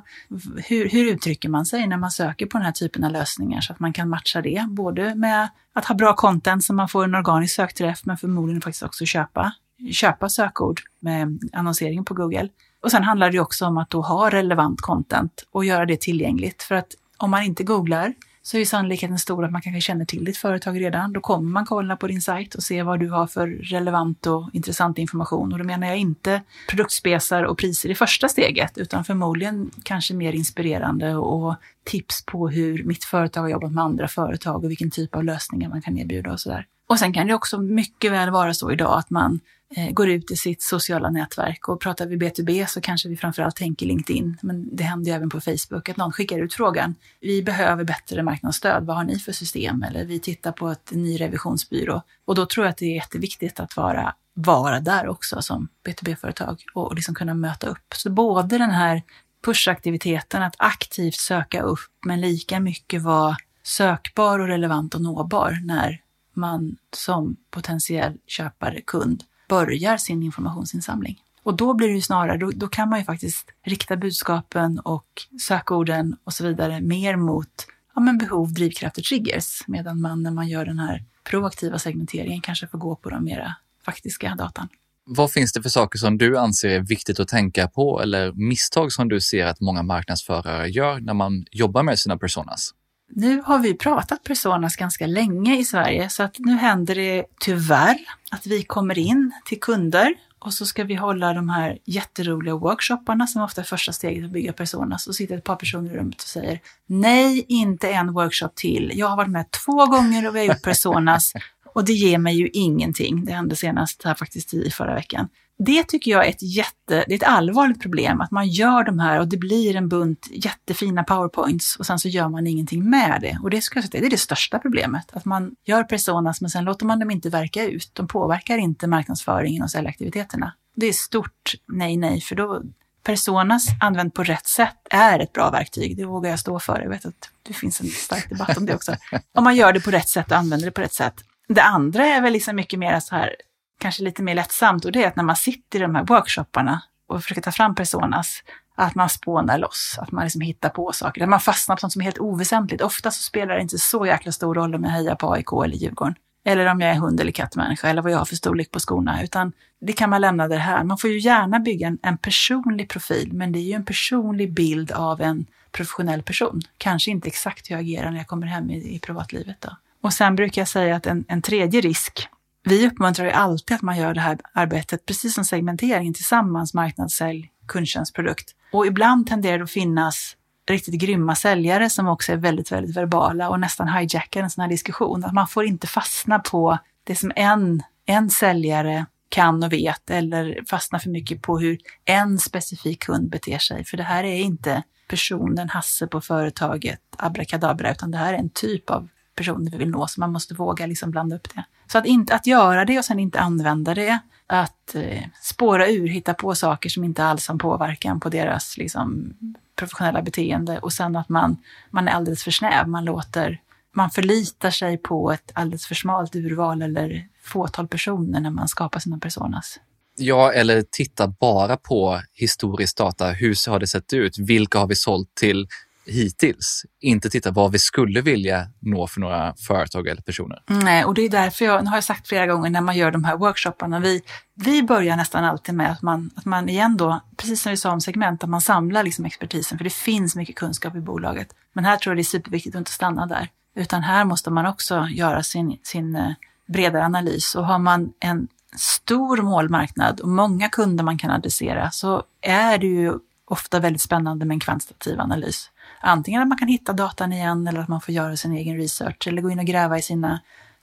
hur, hur uttrycker man sig när man söker på den här typen av lösningar så att man kan matcha det, både med att ha bra content så man får en organisk sökträff, men förmodligen faktiskt också köpa, köpa sökord med annonsering på Google. Och sen handlar det också om att då ha relevant content och göra det tillgängligt. För att om man inte googlar så är sannolikheten stor att man kanske känner till ditt företag redan. Då kommer man kolla på din sajt och se vad du har för relevant och intressant information. Och då menar jag inte produktspesar och priser i första steget, utan förmodligen kanske mer inspirerande och tips på hur mitt företag har jobbat med andra företag och vilken typ av lösningar man kan erbjuda och sådär. Och sen kan det också mycket väl vara så idag att man eh, går ut i sitt sociala nätverk och pratar vi B2B så kanske vi framförallt tänker LinkedIn, men det händer ju även på Facebook att någon skickar ut frågan. Vi behöver bättre marknadsstöd, vad har ni för system? Eller vi tittar på ett ny revisionsbyrå. Och då tror jag att det är jätteviktigt att vara, vara där också som B2B-företag och, och liksom kunna möta upp. Så både den här pushaktiviteten, att aktivt söka upp, men lika mycket vara sökbar och relevant och nåbar när man som potentiell köpare, kund, börjar sin informationsinsamling. Och då blir det ju snarare, då, då, kan man ju faktiskt rikta budskapen och sökorden och så vidare mer mot ja, men behov, drivkrafter, triggers. Medan man när man gör den här proaktiva segmenteringen kanske får gå på de mera faktiska datan. Vad finns det för saker som du anser är viktigt att tänka på eller misstag som du ser att många marknadsförare gör när man jobbar med sina personas? Nu har vi pratat personas ganska länge i Sverige så att nu händer det tyvärr att vi kommer in till kunder och så ska vi hålla de här jätteroliga workshopparna som ofta är första steget att bygga personas och sitter ett par personer i rummet och säger nej, inte en workshop till. Jag har varit med två gånger och vi har gjort personas och det ger mig ju ingenting. Det hände senast här faktiskt i förra veckan. Det tycker jag är ett, jätte, det är ett allvarligt problem, att man gör de här och det blir en bunt jättefina powerpoints och sen så gör man ingenting med det. Och det, ska jag säga, det är det största problemet, att man gör personas men sen låter man dem inte verka ut. De påverkar inte marknadsföringen och säljaktiviteterna. Det är stort nej, nej, för då personas använd på rätt sätt är ett bra verktyg. Det vågar jag stå för. Jag vet att det finns en stark debatt om det också. Om man gör det på rätt sätt och använder det på rätt sätt. Det andra är väl liksom mycket mer så här, kanske lite mer lättsamt och det är att när man sitter i de här workshopparna och försöker ta fram personas, att man spånar loss, att man liksom hittar på saker, att man fastnar på sånt som är helt oväsentligt. Ofta så spelar det inte så jäkla stor roll om jag hejar på AIK eller Djurgården, eller om jag är hund eller kattmänniska, eller vad jag har för storlek på skorna, utan det kan man lämna det här. Man får ju gärna bygga en, en personlig profil, men det är ju en personlig bild av en professionell person. Kanske inte exakt hur jag agerar när jag kommer hem i, i privatlivet då. Och sen brukar jag säga att en, en tredje risk, vi uppmuntrar ju alltid att man gör det här arbetet, precis som segmenteringen, tillsammans marknadssälj, kundtjänstprodukt. Och ibland tenderar det att finnas riktigt grymma säljare som också är väldigt, väldigt verbala och nästan hijackar en sån här diskussion. Att man får inte fastna på det som en, en säljare kan och vet eller fastna för mycket på hur en specifik kund beter sig. För det här är inte personen Hasse på företaget abrakadabra, utan det här är en typ av personer vi vill nå, så man måste våga liksom blanda upp det. Så att, inte, att göra det och sen inte använda det, att eh, spåra ur, hitta på saker som inte alls har påverkan på deras liksom, professionella beteende och sen att man, man är alldeles för snäv, man låter, man förlitar sig på ett alldeles för smalt urval eller fåtal personer när man skapar sina personas. Ja, eller titta bara på historisk data. Hur har det sett ut? Vilka har vi sålt till? Hittills. Inte titta vad vi skulle vilja nå för några företag eller personer. Nej, och det är därför jag, nu har jag sagt flera gånger när man gör de här workshopparna, vi, vi börjar nästan alltid med att man, att man igen då, precis som vi sa om segment, att man samlar liksom expertisen, för det finns mycket kunskap i bolaget. Men här tror jag det är superviktigt att inte stanna där, utan här måste man också göra sin, sin eh, bredare analys. Och har man en stor målmarknad och många kunder man kan adressera så är det ju ofta väldigt spännande med en kvantitativ analys. Antingen att man kan hitta datan igen eller att man får göra sin egen research eller gå in och gräva i sina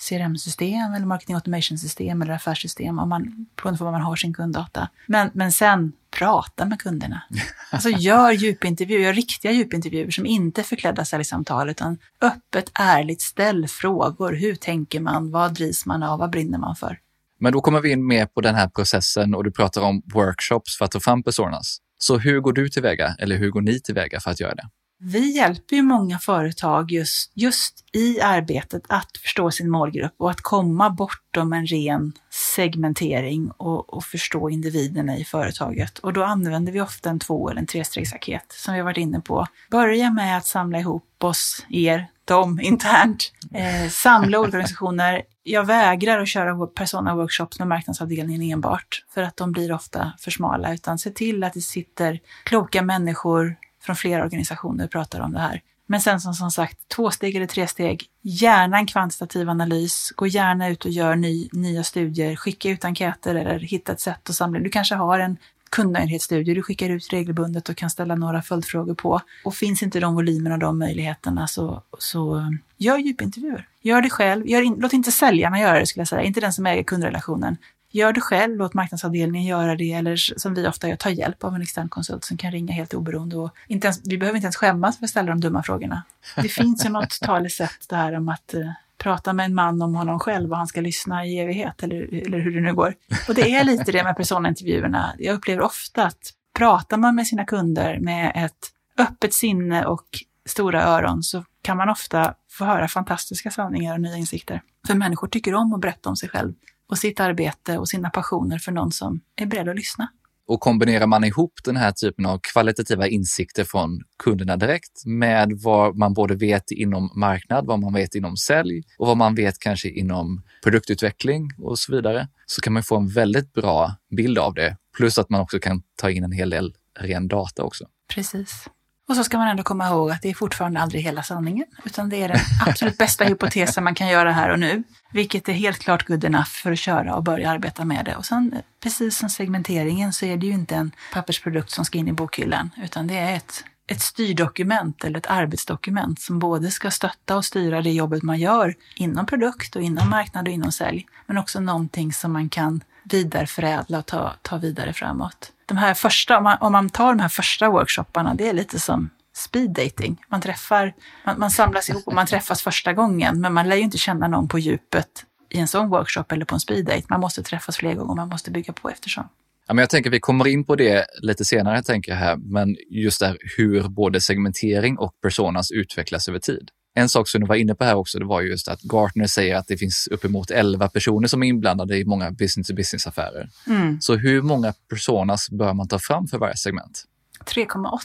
CRM-system eller marketing automation-system eller affärssystem om man, beroende på vad man har sin kunddata. Men, men sen prata med kunderna. Alltså gör djupintervjuer, gör riktiga djupintervjuer som inte är förklädda säljsamtal utan öppet, ärligt, ställ frågor. Hur tänker man? Vad drivs man av? Vad brinner man för? Men då kommer vi in mer på den här processen och du pratar om workshops för att ta fram personas. Så hur går du tillväga eller hur går ni tillväga för att göra det? Vi hjälper ju många företag just, just i arbetet att förstå sin målgrupp och att komma bortom en ren segmentering och, och förstå individerna i företaget. Och då använder vi ofta en två eller en trestegsraket som vi har varit inne på. Börja med att samla ihop oss, er, dem internt, eh, samla organisationer. Jag vägrar att köra persona-workshops med marknadsavdelningen enbart, för att de blir ofta för smala, utan se till att det sitter kloka människor från flera organisationer pratar om det här. Men sen som, som sagt, två steg eller tre steg. Gärna en kvantitativ analys. Gå gärna ut och gör ny, nya studier. Skicka ut enkäter eller hitta ett sätt att samla. Du kanske har en kundnöjdhetsstudie du skickar ut regelbundet och kan ställa några följdfrågor på. Och finns inte de volymerna och de möjligheterna så, så eh, gör djupintervjuer. Gör det själv. Gör in, låt inte säljarna göra det skulle jag säga, inte den som äger kundrelationen. Gör det själv, låt marknadsavdelningen göra det eller som vi ofta gör, ta hjälp av en extern konsult som kan ringa helt oberoende. Och inte ens, vi behöver inte ens skämmas för att ställa de dumma frågorna. Det finns ju något talesätt där om att uh, prata med en man om honom själv och han ska lyssna i evighet eller, eller hur det nu går. Och det är lite det med personintervjuerna. Jag upplever ofta att pratar man med sina kunder med ett öppet sinne och stora öron så kan man ofta få höra fantastiska sanningar och nya insikter. För människor tycker om att berätta om sig själv och sitt arbete och sina passioner för någon som är beredd att lyssna. Och kombinerar man ihop den här typen av kvalitativa insikter från kunderna direkt med vad man både vet inom marknad, vad man vet inom sälj och vad man vet kanske inom produktutveckling och så vidare, så kan man få en väldigt bra bild av det. Plus att man också kan ta in en hel del ren data också. Precis. Och så ska man ändå komma ihåg att det är fortfarande aldrig hela sanningen, utan det är den absolut bästa hypotesen man kan göra här och nu, vilket är helt klart good enough för att köra och börja arbeta med det. Och sen, precis som segmenteringen, så är det ju inte en pappersprodukt som ska in i bokhyllan, utan det är ett, ett styrdokument eller ett arbetsdokument som både ska stötta och styra det jobbet man gör inom produkt och inom marknad och inom sälj, men också någonting som man kan vidareförädla och ta, ta vidare framåt de här första, om man, om man tar de här första workshopparna, det är lite som speed dating. Man träffar, man, man samlas ihop och man träffas första gången, men man lär ju inte känna någon på djupet i en sån workshop eller på en speed date. Man måste träffas fler gånger, man måste bygga på eftersom. Ja, men jag tänker vi kommer in på det lite senare, tänker jag här, men just där hur både segmentering och personas utvecklas över tid. En sak som du var inne på här också, det var just att Gartner säger att det finns uppemot 11 personer som är inblandade i många business-to-business-affärer. Mm. Så hur många personas bör man ta fram för varje segment? 3,8.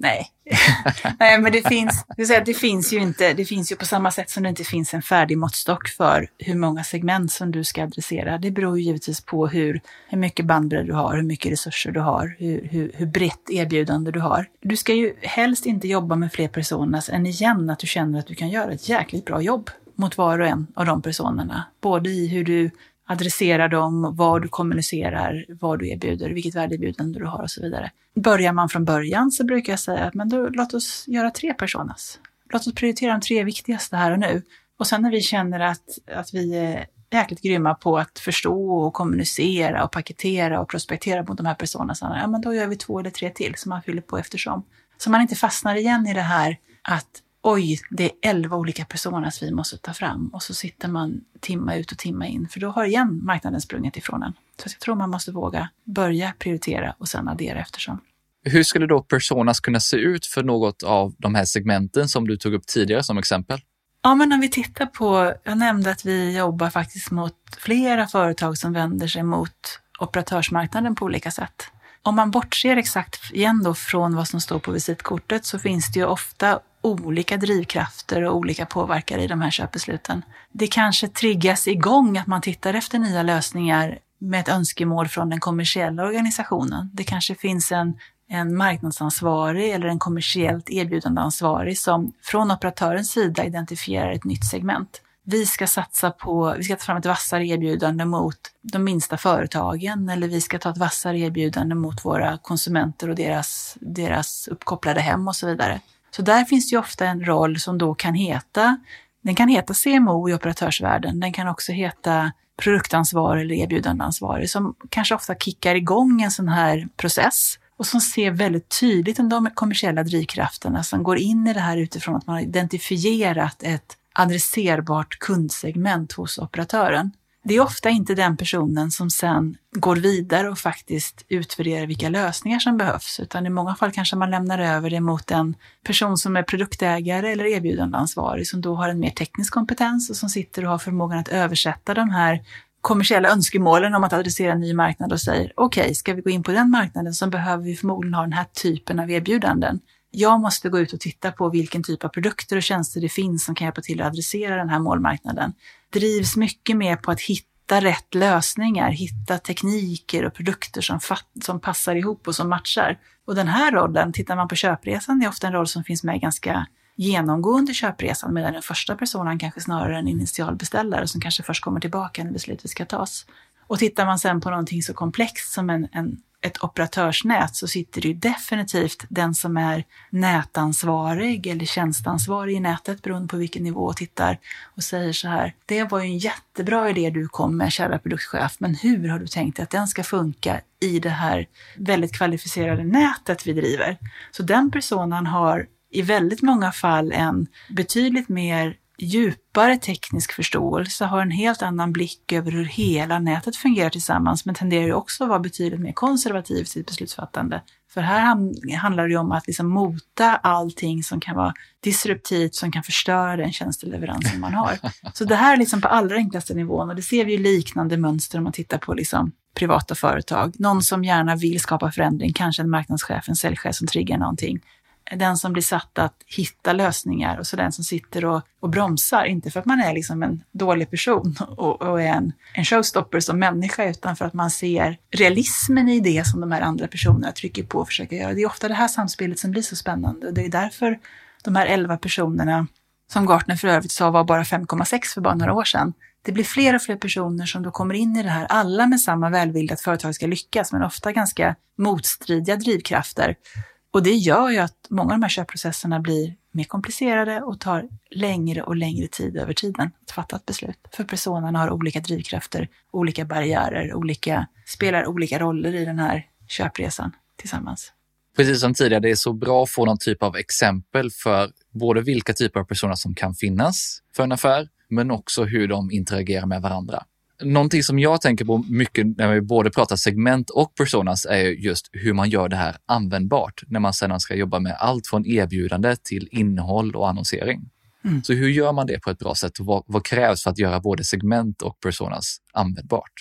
Nej. Nej, men det finns, det finns ju inte, det finns ju på samma sätt som det inte finns en färdig måttstock för hur många segment som du ska adressera. Det beror ju givetvis på hur, hur mycket bandbredd du har, hur mycket resurser du har, hur, hur, hur brett erbjudande du har. Du ska ju helst inte jobba med fler personer än igen att du känner att du kan göra ett jäkligt bra jobb mot var och en av de personerna. Både i hur du adressera dem, vad du kommunicerar, vad du erbjuder, vilket värdeerbjudande du har och så vidare. Börjar man från början så brukar jag säga att men då, låt oss göra tre personas. Låt oss prioritera de tre viktigaste här och nu. Och sen när vi känner att, att vi är jäkligt grymma på att förstå och kommunicera och paketera och prospektera mot de här personerna, ja men då gör vi två eller tre till som man fyller på eftersom. Så man inte fastnar igen i det här att oj, det är elva olika personas vi måste ta fram. Och så sitter man timma ut och timma in, för då har igen marknaden sprungit ifrån en. Så jag tror man måste våga börja prioritera och sen addera eftersom. Hur skulle då personas kunna se ut för något av de här segmenten som du tog upp tidigare som exempel? Ja, men om vi tittar på, jag nämnde att vi jobbar faktiskt mot flera företag som vänder sig mot operatörsmarknaden på olika sätt. Om man bortser exakt igen då från vad som står på visitkortet så finns det ju ofta olika drivkrafter och olika påverkare i de här köpbesluten. Det kanske triggas igång att man tittar efter nya lösningar med ett önskemål från den kommersiella organisationen. Det kanske finns en, en marknadsansvarig eller en kommersiellt erbjudandeansvarig som från operatörens sida identifierar ett nytt segment. Vi ska satsa på, vi ska ta fram ett vassare erbjudande mot de minsta företagen eller vi ska ta ett vassare erbjudande mot våra konsumenter och deras, deras uppkopplade hem och så vidare. Så där finns det ju ofta en roll som då kan heta, den kan heta CMO i operatörsvärlden, den kan också heta produktansvarig eller erbjudandeansvarig som kanske ofta kickar igång en sån här process och som ser väldigt tydligt de kommersiella drivkrafterna som går in i det här utifrån att man har identifierat ett adresserbart kundsegment hos operatören. Det är ofta inte den personen som sen går vidare och faktiskt utvärderar vilka lösningar som behövs, utan i många fall kanske man lämnar över det mot en person som är produktägare eller erbjudandeansvarig som då har en mer teknisk kompetens och som sitter och har förmågan att översätta de här kommersiella önskemålen om att adressera en ny marknad och säger okej, okay, ska vi gå in på den marknaden så behöver vi förmodligen ha den här typen av erbjudanden. Jag måste gå ut och titta på vilken typ av produkter och tjänster det finns som kan hjälpa till att adressera den här målmarknaden. Drivs mycket mer på att hitta rätt lösningar, hitta tekniker och produkter som, som passar ihop och som matchar. Och den här rollen, tittar man på köpresan, det är ofta en roll som finns med ganska genomgående köpresan, medan den första personen kanske snarare är en initialbeställare som kanske först kommer tillbaka när beslutet ska tas. Och tittar man sen på någonting så komplext som en, en ett operatörsnät så sitter det ju definitivt den som är nätansvarig eller tjänstansvarig i nätet beroende på vilken nivå och tittar och säger så här. Det var ju en jättebra idé du kom med kära produktchef, men hur har du tänkt dig att den ska funka i det här väldigt kvalificerade nätet vi driver? Så den personen har i väldigt många fall en betydligt mer djupare teknisk förståelse, har en helt annan blick över hur hela nätet fungerar tillsammans, men tenderar ju också att vara betydligt mer konservativ i sitt beslutsfattande. För här handlar det ju om att liksom mota allting som kan vara disruptivt, som kan förstöra den tjänsteleveransen man har. Så det här är liksom på allra enklaste nivån och det ser vi ju liknande mönster om man tittar på liksom privata företag. Någon som gärna vill skapa förändring, kanske en marknadschef, en säljchef som triggar någonting den som blir satt att hitta lösningar och så den som sitter och, och bromsar. Inte för att man är liksom en dålig person och, och är en, en showstopper som människa, utan för att man ser realismen i det som de här andra personerna trycker på och försöker göra. Det är ofta det här samspelet som blir så spännande. och Det är därför de här elva personerna, som Gartner för övrigt sa var bara 5,6 för bara några år sedan, det blir fler och fler personer som då kommer in i det här, alla med samma välvilja att företaget ska lyckas, men ofta ganska motstridiga drivkrafter och det gör ju att många av de här köpprocesserna blir mer komplicerade och tar längre och längre tid över tiden att fatta ett beslut. För personerna har olika drivkrafter, olika barriärer, olika, spelar olika roller i den här köpresan tillsammans. Precis som tidigare, det är så bra att få någon typ av exempel för både vilka typer av personer som kan finnas för en affär, men också hur de interagerar med varandra. Någonting som jag tänker på mycket när vi både pratar segment och personas är just hur man gör det här användbart när man sedan ska jobba med allt från erbjudande till innehåll och annonsering. Mm. Så hur gör man det på ett bra sätt vad, vad, krävs för att göra både segment och personas användbart?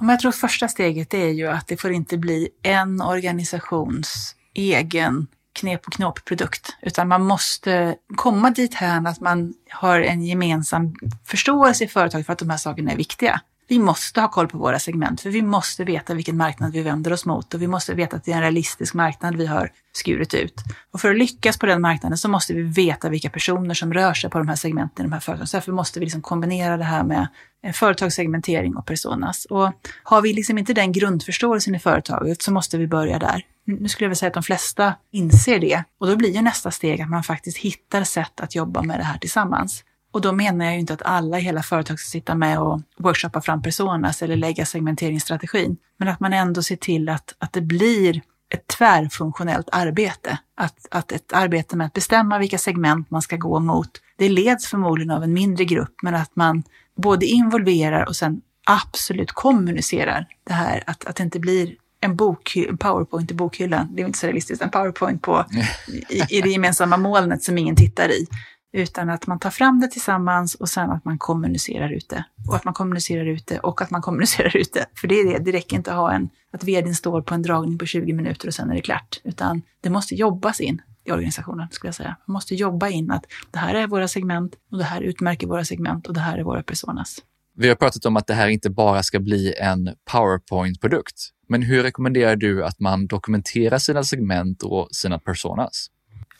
jag tror första steget är ju att det får inte bli en organisations egen knep och knåp-produkt, utan man måste komma dit här att man har en gemensam förståelse i företaget för att de här sakerna är viktiga vi måste ha koll på våra segment, för vi måste veta vilken marknad vi vänder oss mot och vi måste veta att det är en realistisk marknad vi har skurit ut. Och för att lyckas på den marknaden så måste vi veta vilka personer som rör sig på de här segmenten i de här företagen. Så därför måste vi liksom kombinera det här med företagssegmentering och personas. Och har vi liksom inte den grundförståelsen i företaget så måste vi börja där. Nu skulle jag vilja säga att de flesta inser det och då blir ju nästa steg att man faktiskt hittar sätt att jobba med det här tillsammans. Och då menar jag ju inte att alla i hela företaget ska sitta med och workshoppa fram personas eller lägga segmenteringsstrategin. Men att man ändå ser till att, att det blir ett tvärfunktionellt arbete. Att, att ett arbete med att bestämma vilka segment man ska gå mot, det leds förmodligen av en mindre grupp, men att man både involverar och sen absolut kommunicerar det här, att, att det inte blir en, bok, en powerpoint i bokhyllan, det är inte så realistiskt, en powerpoint på, i, i det gemensamma molnet som ingen tittar i, utan att man tar fram det tillsammans och sen att man kommunicerar ut det. Och att man kommunicerar ut det och att man kommunicerar ut det. För det är det, det räcker inte att ha en, att vdn står på en dragning på 20 minuter och sen är det klart. Utan det måste jobbas in i organisationen, skulle jag säga. Man måste jobba in att det här är våra segment och det här utmärker våra segment och det här är våra personas. Vi har pratat om att det här inte bara ska bli en PowerPoint-produkt. Men hur rekommenderar du att man dokumenterar sina segment och sina personas?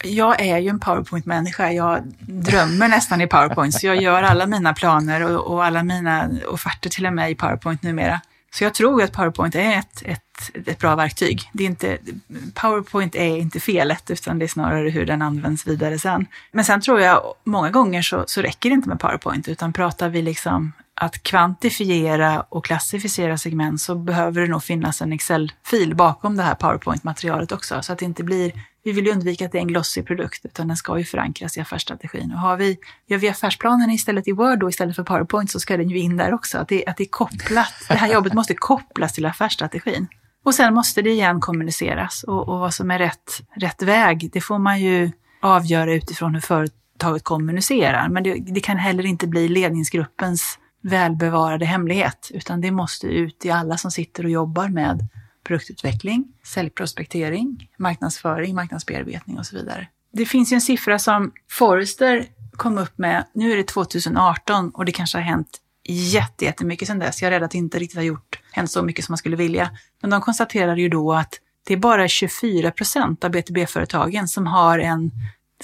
Jag är ju en PowerPoint-människa. Jag drömmer nästan i PowerPoint, så jag gör alla mina planer och, och, alla mina offerter till och med i PowerPoint numera. Så jag tror att PowerPoint är ett, ett, ett bra verktyg. Det är inte, PowerPoint är inte felet, utan det är snarare hur den används vidare sen. Men sen tror jag många gånger så, så räcker det inte med PowerPoint, utan pratar vi liksom att kvantifiera och klassificera segment så behöver det nog finnas en Excel-fil bakom det här PowerPoint-materialet också, så att det inte blir vi vill ju undvika att det är en glossig produkt, utan den ska ju förankras i affärsstrategin. Och har vi, gör vi affärsplanen istället i Word då istället för PowerPoint så ska den ju in där också. Att det, att det är kopplat, det här jobbet måste kopplas till affärsstrategin. Och sen måste det igen kommuniceras och, och vad som är rätt, rätt väg, det får man ju avgöra utifrån hur företaget kommunicerar. Men det, det kan heller inte bli ledningsgruppens välbevarade hemlighet, utan det måste ut i alla som sitter och jobbar med produktutveckling, säljprospektering, marknadsföring, marknadsbearbetning och så vidare. Det finns ju en siffra som Forrester kom upp med, nu är det 2018 och det kanske har hänt jättemycket sedan dess. Jag är rädd att det inte riktigt har gjort, hänt så mycket som man skulle vilja. Men de konstaterade ju då att det är bara 24 procent av BTB-företagen som har en,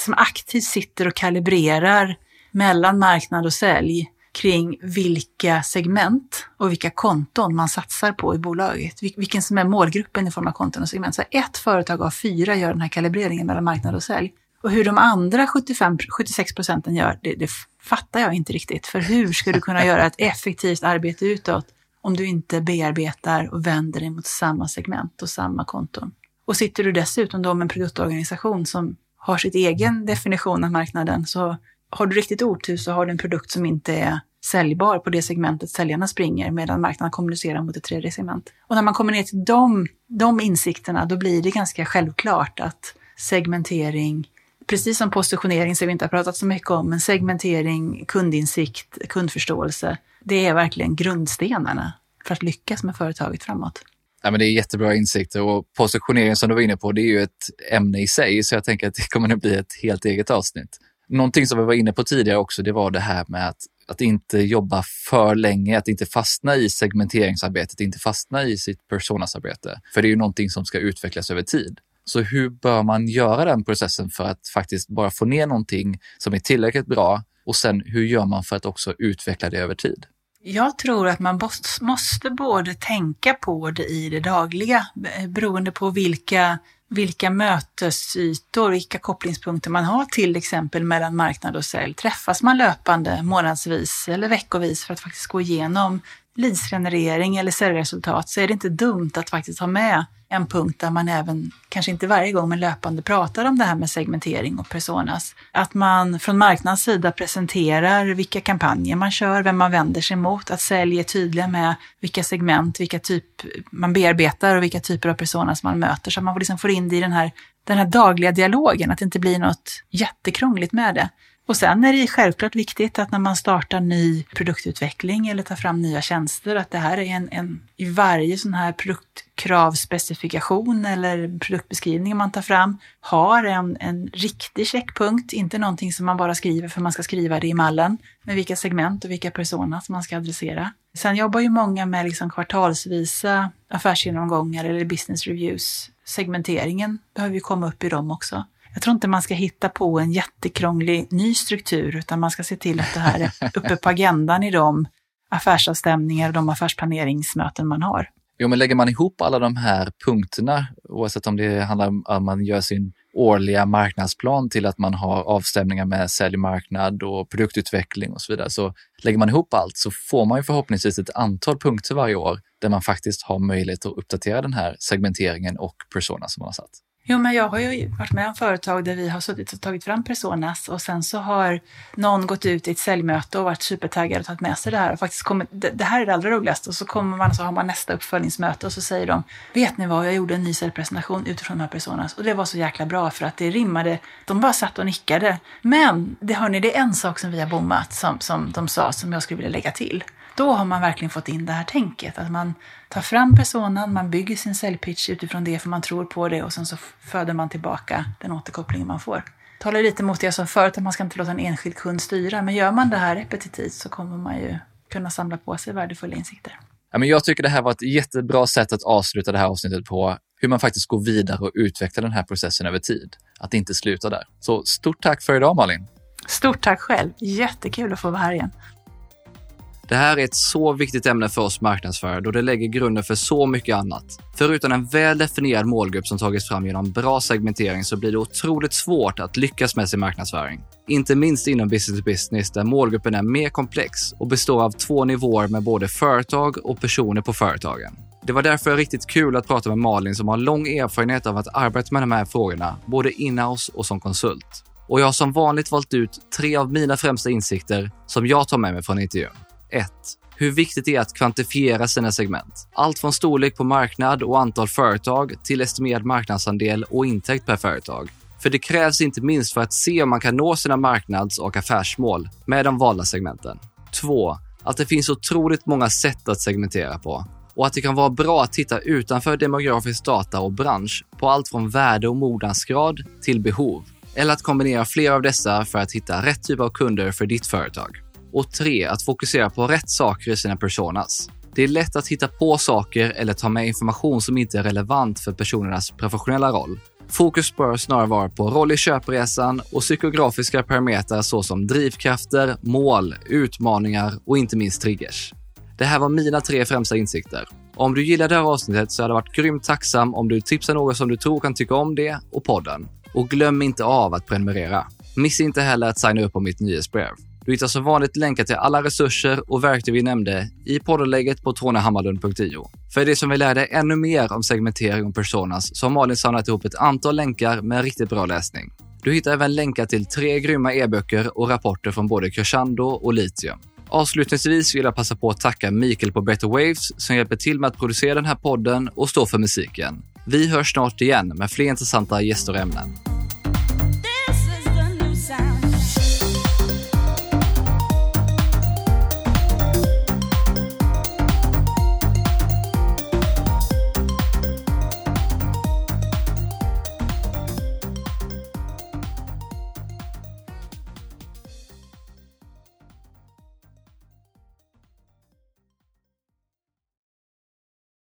som aktivt sitter och kalibrerar mellan marknad och sälj kring vilka segment och vilka konton man satsar på i bolaget. Vilken som är målgruppen i form av konton och segment. Så ett företag av fyra gör den här kalibreringen mellan marknad och sälj. Och hur de andra 75, 76 procenten gör, det, det fattar jag inte riktigt. För hur ska du kunna göra ett effektivt arbete utåt om du inte bearbetar och vänder dig mot samma segment och samma konton? Och sitter du dessutom då med en produktorganisation som har sitt egen definition av marknaden så har du riktigt otur så har du en produkt som inte är säljbar på det segmentet säljarna springer medan marknaden kommunicerar mot ett tredje segment. Och när man kommer ner till de, de insikterna då blir det ganska självklart att segmentering, precis som positionering som vi inte har pratat så mycket om, men segmentering, kundinsikt, kundförståelse, det är verkligen grundstenarna för att lyckas med företaget framåt. Ja, men det är jättebra insikter och positionering som du var inne på, det är ju ett ämne i sig, så jag tänker att det kommer att bli ett helt eget avsnitt. Någonting som vi var inne på tidigare också, det var det här med att, att inte jobba för länge, att inte fastna i segmenteringsarbetet, inte fastna i sitt personasarbete. För det är ju någonting som ska utvecklas över tid. Så hur bör man göra den processen för att faktiskt bara få ner någonting som är tillräckligt bra och sen hur gör man för att också utveckla det över tid? Jag tror att man måste både tänka på det i det dagliga beroende på vilka, vilka mötesytor, vilka kopplingspunkter man har till exempel mellan marknad och sälj. Träffas man löpande månadsvis eller veckovis för att faktiskt gå igenom leadsgenerering eller säljresultat så är det inte dumt att faktiskt ha med en punkt där man även, kanske inte varje gång, men löpande pratar om det här med segmentering och personas. Att man från marknadens sida presenterar vilka kampanjer man kör, vem man vänder sig mot, att sälj är tydliga med vilka segment, vilka typ man bearbetar och vilka typer av personas man möter. Så att man liksom får in det i den här, den här dagliga dialogen, att det inte blir något jättekrångligt med det. Och sen är det självklart viktigt att när man startar ny produktutveckling eller tar fram nya tjänster, att det här är en, en i varje sån här produktkravspecifikation eller produktbeskrivning man tar fram, har en, en riktig checkpunkt, inte någonting som man bara skriver för man ska skriva det i mallen, med vilka segment och vilka personas man ska adressera. Sen jobbar ju många med liksom kvartalsvisa affärsgenomgångar eller business reviews. Segmenteringen behöver ju komma upp i dem också. Jag tror inte man ska hitta på en jättekrånglig ny struktur, utan man ska se till att det här är uppe på agendan i de affärsavstämningar och de affärsplaneringsmöten man har. Jo, men lägger man ihop alla de här punkterna, oavsett om det handlar om att man gör sin årliga marknadsplan till att man har avstämningar med säljmarknad och produktutveckling och så vidare. Så lägger man ihop allt så får man ju förhoppningsvis ett antal punkter varje år där man faktiskt har möjlighet att uppdatera den här segmenteringen och persona som man har satt. Jo, men jag har ju varit med om företag där vi har suttit och tagit fram personas och sen så har någon gått ut i ett säljmöte och varit supertaggad och tagit med sig det här och faktiskt kommit, det, det här är det allra roligaste och så kommer man så har man nästa uppföljningsmöte och så säger de, vet ni vad, jag gjorde en ny säljpresentation utifrån de här personas och det var så jäkla bra för att det rimmade, de bara satt och nickade. Men, det hörni, det är en sak som vi har bommat som, som de sa som jag skulle vilja lägga till. Då har man verkligen fått in det här tänket, att man tar fram personen, man bygger sin säljpitch utifrån det för man tror på det och sen så föder man tillbaka den återkopplingen man får. Talar lite mot det jag sa förut, att man ska inte låta en enskild kund styra, men gör man det här repetitivt så kommer man ju kunna samla på sig värdefulla insikter. Ja, men jag tycker det här var ett jättebra sätt att avsluta det här avsnittet på, hur man faktiskt går vidare och utvecklar den här processen över tid. Att inte sluta där. Så stort tack för idag Malin! Stort tack själv! Jättekul att få vara här igen. Det här är ett så viktigt ämne för oss marknadsförare då det lägger grunden för så mycket annat. Förutom en väl definierad målgrupp som tagits fram genom bra segmentering så blir det otroligt svårt att lyckas med sin marknadsföring. Inte minst inom business to business där målgruppen är mer komplex och består av två nivåer med både företag och personer på företagen. Det var därför riktigt kul att prata med Malin som har lång erfarenhet av att arbeta med de här frågorna, både inhouse och som konsult. Och jag har som vanligt valt ut tre av mina främsta insikter som jag tar med mig från intervjun. 1. Hur viktigt det är att kvantifiera sina segment. Allt från storlek på marknad och antal företag till estimerad marknadsandel och intäkt per företag. För det krävs inte minst för att se om man kan nå sina marknads och affärsmål med de valda segmenten. 2. Att det finns otroligt många sätt att segmentera på och att det kan vara bra att titta utanför demografisk data och bransch på allt från värde och mognadsgrad till behov. Eller att kombinera flera av dessa för att hitta rätt typ av kunder för ditt företag. Och 3. att fokusera på rätt saker i sina personas. Det är lätt att hitta på saker eller ta med information som inte är relevant för personernas professionella roll. Fokus bör snarare vara på roll i köpresan och psykografiska parametrar såsom drivkrafter, mål, utmaningar och inte minst triggers. Det här var mina tre främsta insikter. Om du gillar det här avsnittet så hade jag varit grymt tacksam om du tipsar någon som du tror kan tycka om det och podden. Och glöm inte av att prenumerera. Missa inte heller att signa upp på mitt nyhetsbrev. Du hittar som vanligt länkar till alla resurser och verktyg vi nämnde i poddenlägget på tonyhammarlund.io. För dig som vill lära dig ännu mer om segmentering och personas så har Malin samlat ihop ett antal länkar med riktigt bra läsning. Du hittar även länkar till tre grymma e-böcker och rapporter från både Crescendo och Litium. Avslutningsvis vill jag passa på att tacka Mikael på Better Waves som hjälper till med att producera den här podden och stå för musiken. Vi hörs snart igen med fler intressanta gäster och ämnen.